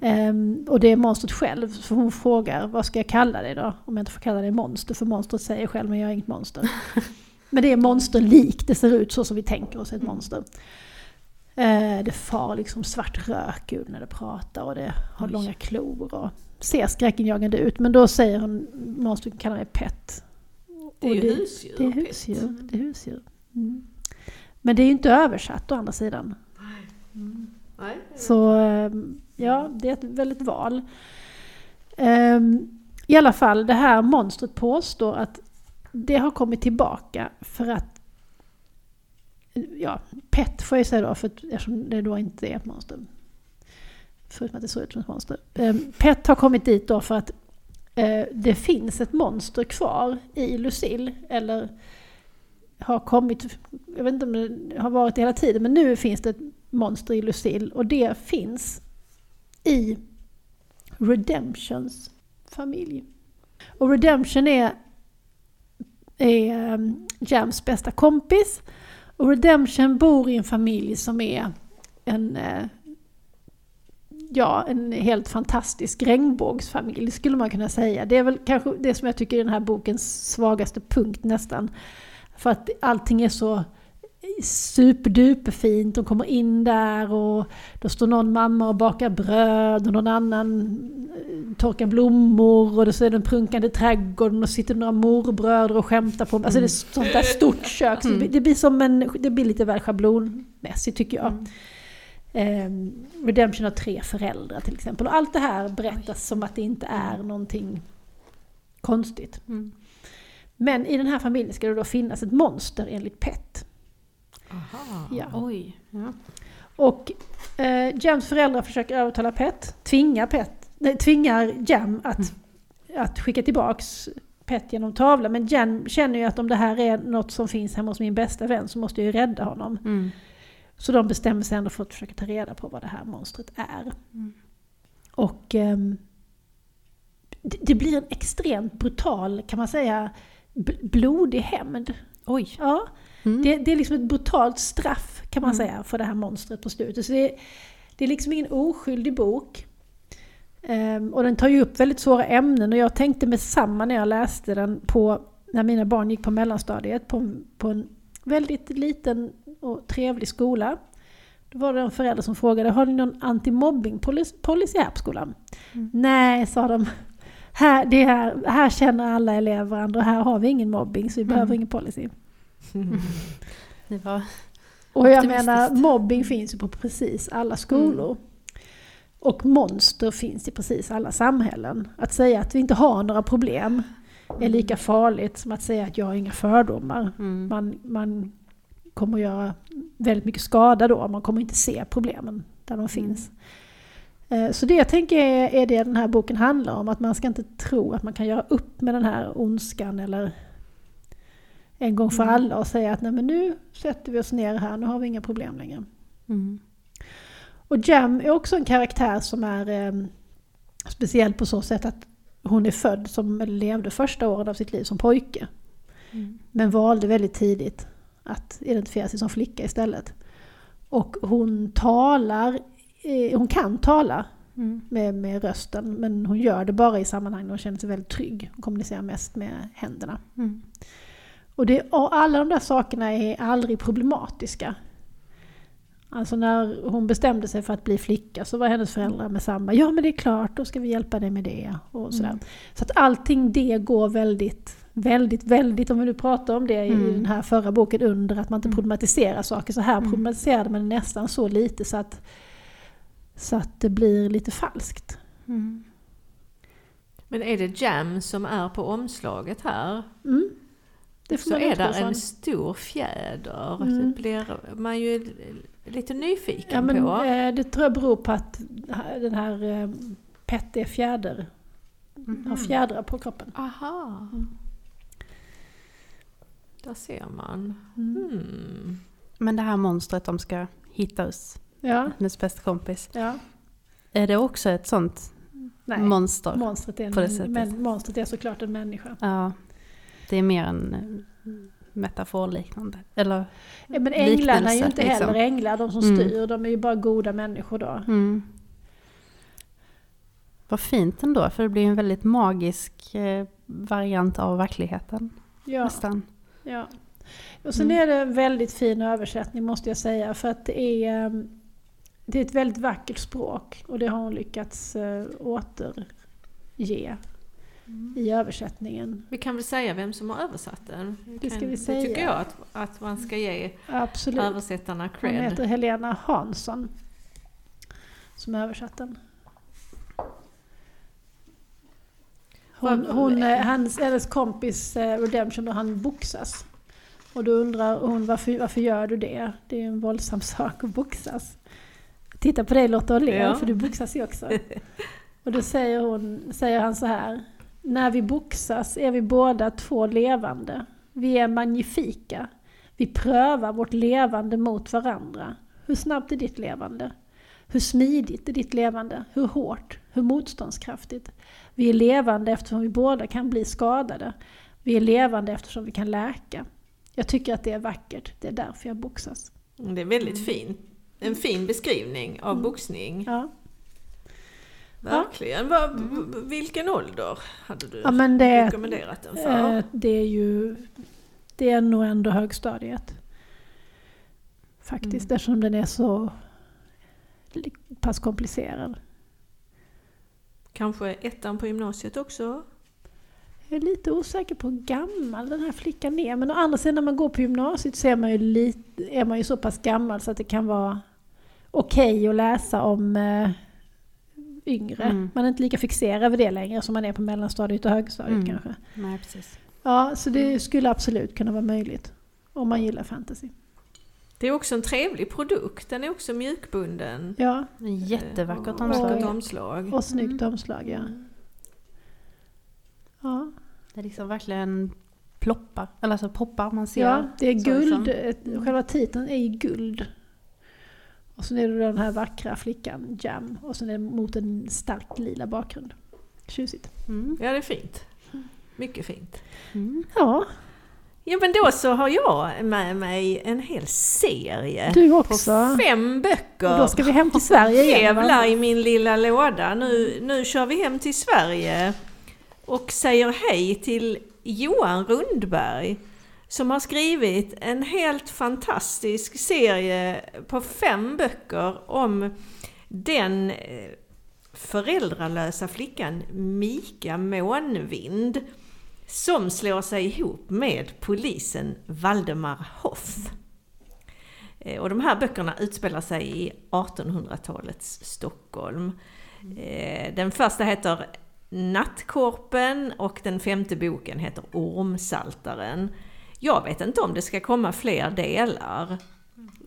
Ehm, och det är monstret själv, så hon frågar vad ska jag kalla det då? Om jag inte får kalla det monster, för monstret säger själv men jag är inget monster. men det är monsterlikt, det ser ut så som vi tänker oss ett monster. Eh, det far liksom svart rök ur när det pratar och det har Oj. långa klor och ser skräckinjagande ut. Men då säger hon, monstret kallar mig Pet. Det är ju husdjur. det är husdjur. Det är husdjur. Mm. Men det är ju inte översatt å andra sidan. Nej. Så ehm, ja, det är ett väldigt val. Ehm, I alla fall, det här monstret påstår att det har kommit tillbaka för att Ja, Pet får jag säga då, för eftersom det då inte är ett monster. Förutom att det ser ut som ett monster. Ehm, pet har kommit dit då för att eh, det finns ett monster kvar i Lucille. Eller har kommit, jag vet inte om det har varit det hela tiden, men nu finns det ett monster i Lucille och det finns i Redemptions familj. Och Redemption är, är ehm, Jams bästa kompis. Och Redemption bor i en familj som är en, eh, ja, en helt fantastisk regnbågsfamilj skulle man kunna säga. Det är väl kanske det som jag tycker är den här bokens svagaste punkt nästan. För att allting är så superduperfint. De kommer in där och då står någon mamma och bakar bröd och någon annan eh, torkar blommor och så är det en prunkande trädgård och sitter några morbröder och skämtar på Alltså det är ett sånt där stort kök. Så det, blir- det blir som en, det blir lite väl schablonmässigt tycker jag. Ehm, Redemption har tre föräldrar till exempel. Och allt det här berättas som att det inte är någonting konstigt. Mm. Men i den här familjen ska det då finnas ett monster enligt Pet. Aha. Ja. Oj. Ja. Och eh, Jams föräldrar försöker övertala Pet, tvingar Pet, nej, tvingar Jam att, att skicka tillbaks Pet genom tavla. Men Jen känner ju att om det här är något som finns hemma hos min bästa vän så måste jag ju rädda honom. Mm. Så de bestämmer sig ändå för att försöka ta reda på vad det här monstret är. Mm. Och ehm, det, det blir en extremt brutal, kan man säga, bl- blodig hämnd. Oj. Ja, Mm. det, det är liksom ett brutalt straff kan man Mm. säga för det här monstret på slutet. Så det, det är liksom ingen oskyldig bok. Ehm, och den tar ju upp väldigt svåra ämnen och jag tänkte med samma när jag läste den på när mina barn gick på mellanstadiet på, på en väldigt liten och trevlig skola. Då var det en förälder som frågade, har ni någon antimobbing-policy här på skolan? Mm. Nej, sa de. Här, det är här, här känner alla elever varandra och här har vi ingen mobbing så vi Mm. behöver ingen policy. Det var... Och jag menar, mobbing finns ju på precis alla skolor. Och monster finns i precis alla samhällen. Att säga att vi inte har några problem är lika farligt som att säga att jag har inga fördomar. Mm. Man, man kommer göra väldigt mycket skada då, man kommer inte se problemen där de finns. Eh, Så det jag tänker är, är det den här boken handlar om, att man ska inte tro att man kan göra upp med den här ondskan eller en gång för Mm. alla och säga att nej men nu sätter vi oss ner här, nu har vi inga problem längre. Mm. Och Jam är också en karaktär som är eh, speciell på så sätt att hon är född som levde första åren av sitt liv som pojke. Mm. Men valde väldigt tidigt att identifiera sig som flicka istället. Och hon talar, eh, hon kan tala Mm. med, med rösten men hon gör det bara i sammanhang där hon känner sig väldigt trygg. Hon kommunicerar mest med händerna. Mm. Och, det, och alla de där sakerna är aldrig problematiska. Alltså när hon bestämde sig för att bli flicka så var hennes föräldrar med samma. Ja men det är klart, då ska vi hjälpa dig med det. Och sådär. Mm. Så att allting det går väldigt, väldigt, väldigt, om vi nu pratar om det i Mm. den här förra boken under, att man inte Mm. problematiserar saker. Så här Mm. problematiserade man nästan så lite så att, så att det blir lite falskt. Mm. Men är det Jam som är på omslaget här? Mm. Det får Så man är där en stor fjäder. Mm. Det blir man ju lite nyfiken Ja, men, på. eh, det tror jag beror på att den här eh, Pet är fjäder, Mhm. har fjädrar på kroppen. Aha. Mm. Där ser man. Mm. Hmm. Men det här monstret de ska hitta hos Ja, hennes bästa kompis. ja. Är det också ett sånt Nej, monster? monstret, är på det en, sättet. men, monstret är såklart en människa. Ja. Det är mer en eh, metaforliknande. Eller? Ja, men änglarna är ju inte liksom. heller änglar, de som Mm. styr, de är ju bara goda människor då. Mm. Vad fint ändå, för det blir en väldigt magisk eh, variant av verkligheten. Ja, Nästan. ja. Och sen Mm. är det en väldigt fin översättning måste jag säga, för att det är, eh, det är ett väldigt vackert språk och det har hon lyckats eh, i översättningen. Vi kan väl säga vem som har översatt den? Det ska vi säga. Det tycker jag att, att man ska ge Absolut. översättarna Hon cred. heter Helena Hansson som översatt den. Hon, hon, eh, hans, hennes kompis eh, Redemption, då han boxas. Och då undrar hon varför, varför gör du det? Det är en våldsam sak att boxas. Titta på dig Lotta och le, Ja. för du boxas ju också. Och då säger, hon, säger han så här. När vi boxas är vi båda två levande. Vi är magnifika. Vi prövar vårt levande mot varandra. Hur snabbt är ditt levande? Hur smidigt är ditt levande? Hur hårt? Hur motståndskraftigt? Vi är levande eftersom vi båda kan bli skadade. Vi är levande eftersom vi kan läka. Jag tycker att det är vackert. Det är därför jag boxas. Det är väldigt fint. En fin beskrivning av Mm. boxning. Ja, Verkligen. V- Vilken ålder hade du ja men det, rekommenderat den för? eh, det är ju... Det är nog ändå högstadiet. Faktiskt, Mm. eftersom den är så pass komplicerad. Kanske ettan på gymnasiet också? Jag är lite osäker på hur gammal den här flickan är. Men å andra sidan när man går på gymnasiet så är man ju, lite, är man ju så pass gammal så att det kan vara okej att läsa om eh, yngre. Mm. Man är inte lika fixerad vid det längre som man är på mellanstadiet och högstadiet Mm. kanske. Nej, precis. Ja, så det skulle absolut kunna vara möjligt. Om man gillar fantasy. Det är också en trevlig produkt. Den är också mjukbunden. Ja, Jättevackert Och- omslag. Och- omslag. och snyggt Mm. omslag ja. ja. Det är liksom verkligen ploppar, eller alltså poppar man ser. Ja, det är guld. liksom. ett- Själva titeln är i guld. Och sen är det den här vackra flickan, Jam. Och sen är det mot en stark lila bakgrund. Tjusigt. Mm. Ja, det är fint. Mycket fint. Mm. Ja, Ja, men då så har jag med mig en hel serie. du På också. fem böcker. Och då ska vi hem till Sverige igen. Jävlar i min lilla låda. Nu, nu kör vi hem till Sverige och säger hej till Johan Rundberg som har skrivit en helt fantastisk serie på fem böcker om den eh, föräldralösa flickan Mika Månvind som slår sig ihop med polisen Valdemar Hoff. Eh, och de här böckerna utspelar sig i 1800-talets Stockholm. Eh, den första heter Nattkorpen och den femte boken heter Ormsaltaren. Jag vet inte om det ska komma fler delar.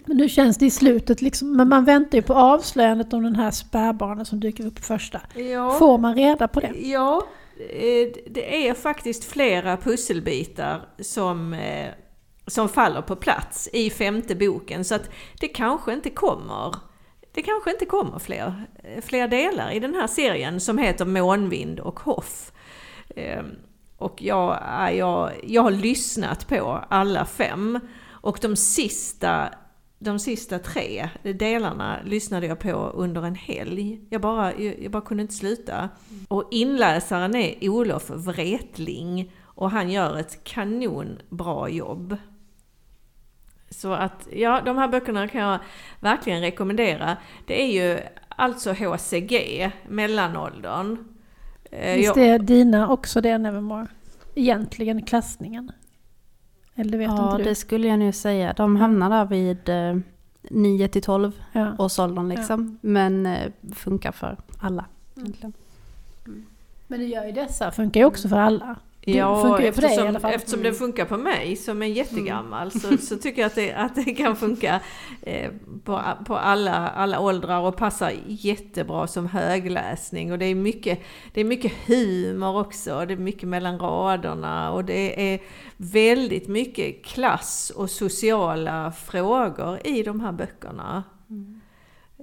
Men nu känns det i slutet liksom. Men man väntar ju på avslöjandet om den här spädbarnet som dyker upp första. Ja, Får man reda på det? ja eh, det är faktiskt flera pusselbitar som, eh, som faller på plats i femte boken. Så att det kanske inte kommer det kanske inte kommer fler, fler delar i den här serien som heter Månvind och Hoff. Och jag, jag, jag har lyssnat på alla fem och de sista, de sista tre delarna lyssnade jag på under en helg. Jag bara, jag, jag bara kunde inte sluta. Och inläsaren är Olof Wretling och han gör ett kanonbra jobb. Så att, ja, de här böckerna kan jag verkligen rekommendera. Det är ju alltså HCG, mellanåldern. Eh, Visst jag- är dina också det Nevermore? Egentligen klassningen? Eller det vet Ja, inte du? det skulle jag nu säga. De hamnar där vid eh, 9 till 12 Ja. årsåldern liksom. Men eh, funkar för alla. egentligen. Men det gör ju dessa, funkar ju också för alla. Ja, funkar ju för dig i eftersom, alla fall. eftersom Mm. det funkar på mig som är jättegammal så, så tycker jag att det, att det kan funka eh, på, på alla, alla åldrar och passar jättebra som högläsning. Och det är, mycket, det är mycket humor också, det är mycket mellan raderna och det är väldigt mycket klass och sociala frågor i de här böckerna.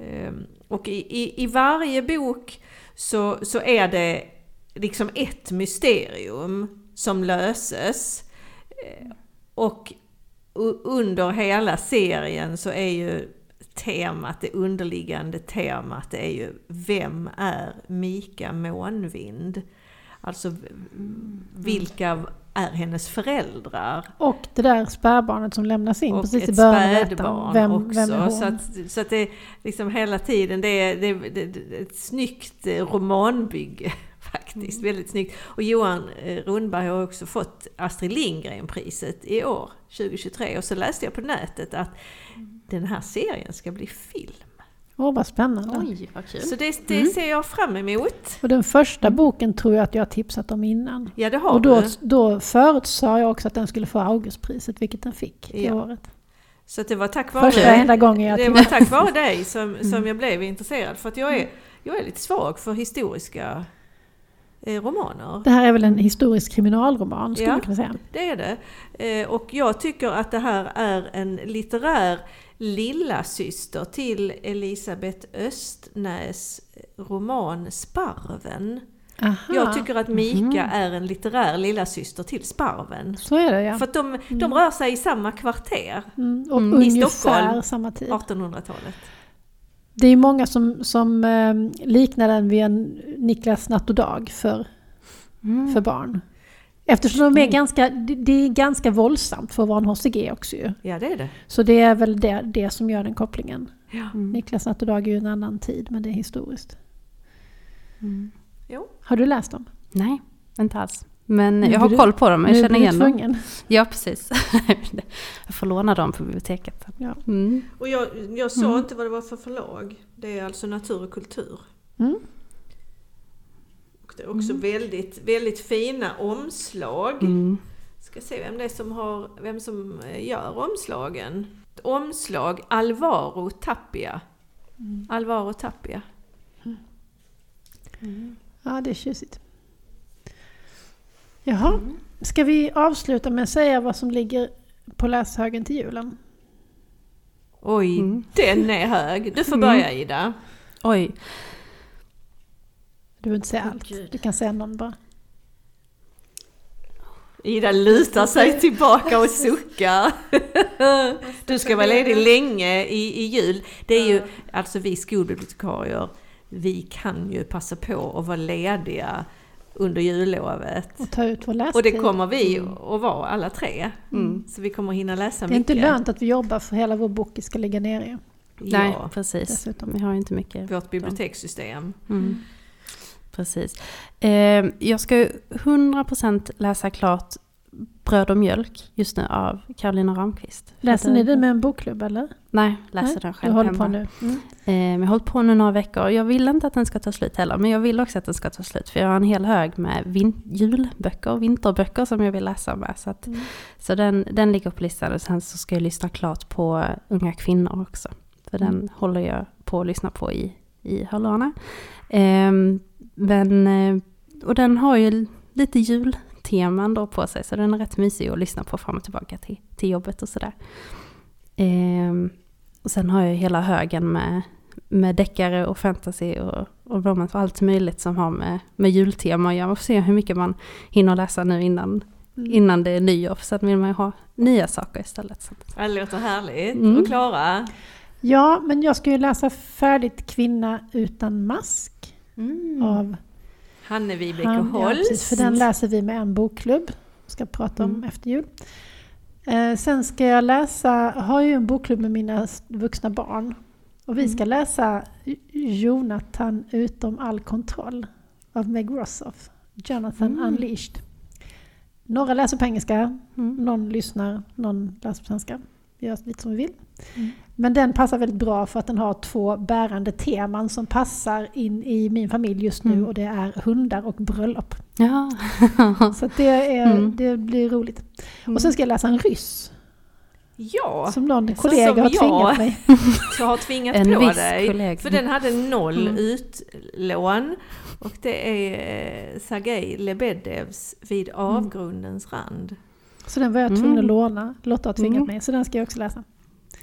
Ehm, Och i, i, i varje bok så, så är det liksom ett mysterium som löses. Eh, Och under hela serien så är ju temat, det underliggande temat, är ju Vem är Mika Månvind? Alltså v- vilka är hennes föräldrar? Och det där spädbarnet som lämnas in och precis i början av spädbarn Vem, också. vem är hon? så, att, så att det liksom hela tiden, det är, det, det, det ett snyggt eh, romanbygge faktiskt. Mm. Väldigt snyggt. Och Johan eh, Rundberg har också fått Astrid Lindgren-priset i år, 2023. Och så läste jag på nätet att Mm. den här serien ska bli film. Åh, vad spännande. Oj, vad kul. Så det, det Mm. ser jag fram emot. Och den första boken tror jag att jag har tipsat om innan. Ja, det har Och då, du. då förutsade jag också att den skulle få Augustpriset, vilket den fick det Ja. året. Så det var tack vare, Första och enda gången jag det var tack vare dig som, som Mm. jag blev intresserad. För att jag är, jag är lite svag för historiska romaner. Det här är väl en historisk kriminalroman skulle Ja. man kunna säga. Det är det. Eh, och jag tycker att det här är en litterär lilla syster till Elisabeth Östnäs roman Sparven. Aha. Jag tycker att Mika Mhm. är en litterär lilla syster till Sparven. Så är det ja. För att de, de rör sig i samma kvarter, Mm, och Mm. I ungefär Stockholm. samma tid. 1800-talet. Det är många som, som eh, liknar den vid en Niklas natt och dag för, Mm. för barn. Eftersom de är Mm. ganska, det, är ganska våldsamt för att vara en HCG också ju. Ja, det är det. Så det är väl det, det som gör den kopplingen. Ja. Mm. Niklas natt och dag är ju en annan tid, men det är historiskt. Mm. Jo. Har du läst dem? Nej, inte alls. Men jag har koll på dem, jag känner igen dem. Ja, precis. jag får låna dem på biblioteket. Ja. Mm. Och jag, jag sa Mm. inte vad det var för förlag. Det är alltså Natur och kultur. Mm. Och det är också väldigt, väldigt fina omslag. Mm. Ska se vem det är som, har, vem som eh, gör omslagen. Ett omslag Alvaro Tapia. Alvaro Tapia. Ja, det är tjusigt. Jaha, ska vi avsluta med att säga vad som ligger på läshögen till julen? Oj, Mm. den är hög. Du får Mm. börja Ida. Oj, Du behöver inte säga Åh, allt, Gud. du kan säga någon bara. Ida lutar sig tillbaka och suckar. Du ska vara ledig länge i, i jul. Det är ju, alltså vi skolbibliotekarier, vi kan ju passa på att vara lediga under jullovet. Och ta ut vår lästid. Och det kommer vi att vara alla tre. Mm. Så vi kommer hinna läsa det är inte mycket. lönt att vi jobbar för hela vår bok ska ligga nere nej Ja, precis. dessutom. Vi har inte mycket. vårt bibliotekssystem. Mm. Precis. Eh, jag ska ju 100% läsa klart Bröd och mjölk just nu av Karolina Ramqvist. Läser ni det med en bokklubb eller? Nej, läser Nej, den Du själv håller hemma. på nu? Mm. Eh, men jag har hållit på nu några veckor. Jag vill inte att den ska ta slut heller, men jag vill också att den ska ta slut. För jag har en hel hög med vin- julböcker, vinterböcker som jag vill läsa med. Så, att, Mm. så den, den ligger på listan och sen så ska jag lyssna klart på Unga kvinnor också. För Mm. den håller jag på att lyssna på i, i hörlurarna. Ehm, men, eh, och den har ju lite julteman då på sig, så den är rätt mysig att lyssna på fram och tillbaka till, till jobbet och sådär. Ehm, och sen har jag ju hela högen med, med deckare och fantasy och, och romance och allt möjligt som har med, med jultema att göra. Man får se hur mycket man hinner läsa nu innan, Mm. innan det är nyår. För sen vill man ju ha nya saker istället. Så. Det låter härligt. Mm. Och Klara? Ja, men jag ska ju läsa färdigt Kvinna utan mask Mm. av Hanne Vibeke han, ja, Holst. precis, För den läser vi med en bokklubb. Ska prata om Mm. efter jul. Eh, sen ska jag läsa, har ju en bokklubb med mina vuxna barn. Och vi ska Mm. läsa Jonathan utom all kontroll av Meg Rossoff. Jonathan Mm. Unleashed. Några läser på engelska, Mm. någon lyssnar, någon läser på svenska. Vi gör lite som vi vill. Mm. Men den passar väldigt bra för att den har två bärande teman som passar in i min familj just nu Mm. och det är hundar och bröllop. Ja. Så det, är, Mm. det blir roligt. Och sen ska jag läsa en ryss Ja, som någon så kollega som har jag. tvingat mig. jag har tvingat en på viss dig. kollega. För den hade noll Mm. utlån. Och det är eh, Sergej Lebedevs Vid avgrundens rand. Så den var jag tvungen Mm. att låna. Lotta har tvingat Mm. mig, så den ska jag också läsa.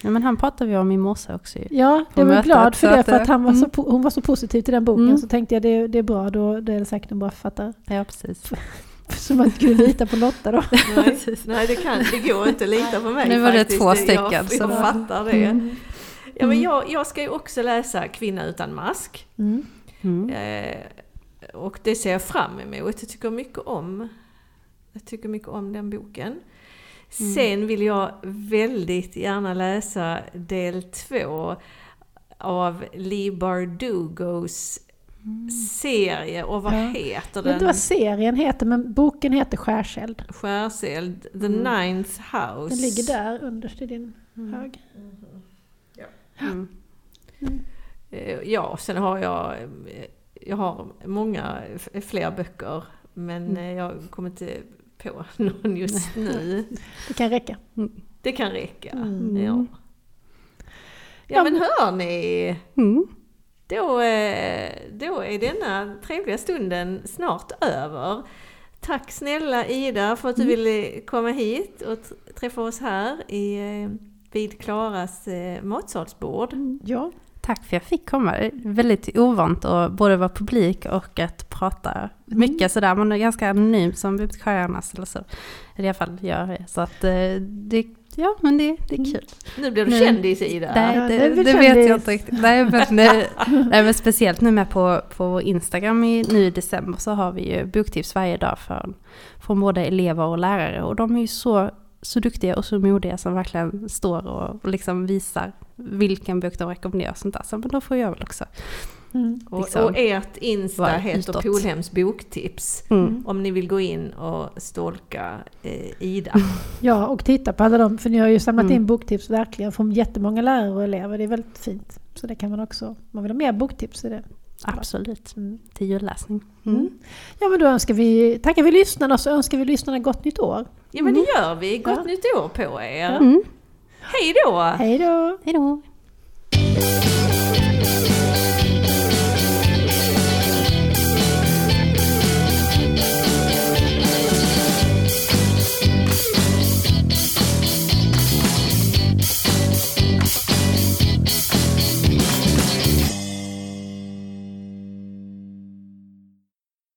Ja, men han pratade vi om i morse också ju. Ja, jag var glad för så det, för att han var så, mm. po- hon var så positiv till den boken. Mm. Så tänkte jag det, det är bra, då, då är det säkert en bra författare. Ja, precis. Så man skulle lita på Lotta då. Nej, nej det, kan, det går inte att lita på mig Nu var det faktiskt. två Jag- stycken, Jag, så- fattar det. Mm. Ja, men Mm. jag, jag ska ju också läsa Kvinna utan mask. Mm. Mm. Eh, och det ser jag fram emot. Jag tycker mycket om, jag tycker mycket om den boken. Sen vill jag väldigt gärna läsa del två av Lee Bardugos serie. Och vad Ja. heter Jag vet inte den? vad serien heter, men boken heter Skärseld. Skärseld, The Mm. Ninth House. Den ligger där underst i din hög. Mm. Eh, Ja, sen har jag, eh, jag har många fler böcker. Men Mm. eh, jag kommer inte på någon just nu. Det kan räcka. Det kan räcka. Mm. Ja. ja men hör ni, Mm. då, eh, då är denna trevliga stunden snart över. Tack snälla Ida för att du Mm. ville komma hit och träffa oss här i, eh, vid Klaras eh, matsalsbord. Ja, Tack för att jag fick komma. Det väldigt ovant att både vara publik och att prata mycket sådär. Man är ganska anonym som bibliotekarier annars. Eller så. I alla fall jag. Så att eh, det, ja men det, det är kul. Nu blir du Nu- kändis Ida. Nej, Ja, det, det det vet jag inte riktigt. Nej, men, nej, men speciellt nu med på, på vår Instagram i, nu i december så har vi ju boktips varje dag från, från både elever och lärare. Och de är ju så, så duktiga och så modiga som verkligen står och, och liksom visar vilken bok de rekommenderar. Och sånt där. Så men då får jag väl också. mm. Och, liksom och ert Insta heter. Polhems boktips. Mm. Om ni vill gå in och stalka eh, Ida. ja, och titta på alla dem, för ni har ju samlat Mm. in boktips verkligen från jättemånga lärare och elever. Det är väldigt fint. Så det kan man också, om man vill ha mer boktips så är det. Absolut. Mm. Till julläsning. Mm. Ja men då önskar vi, tackar vi lyssnarna och så önskar vi lyssnarna gott nytt år. Ja men det gör vi. Gott Ja. nytt år på er. Mm. Hej då! Hej då! Hej då!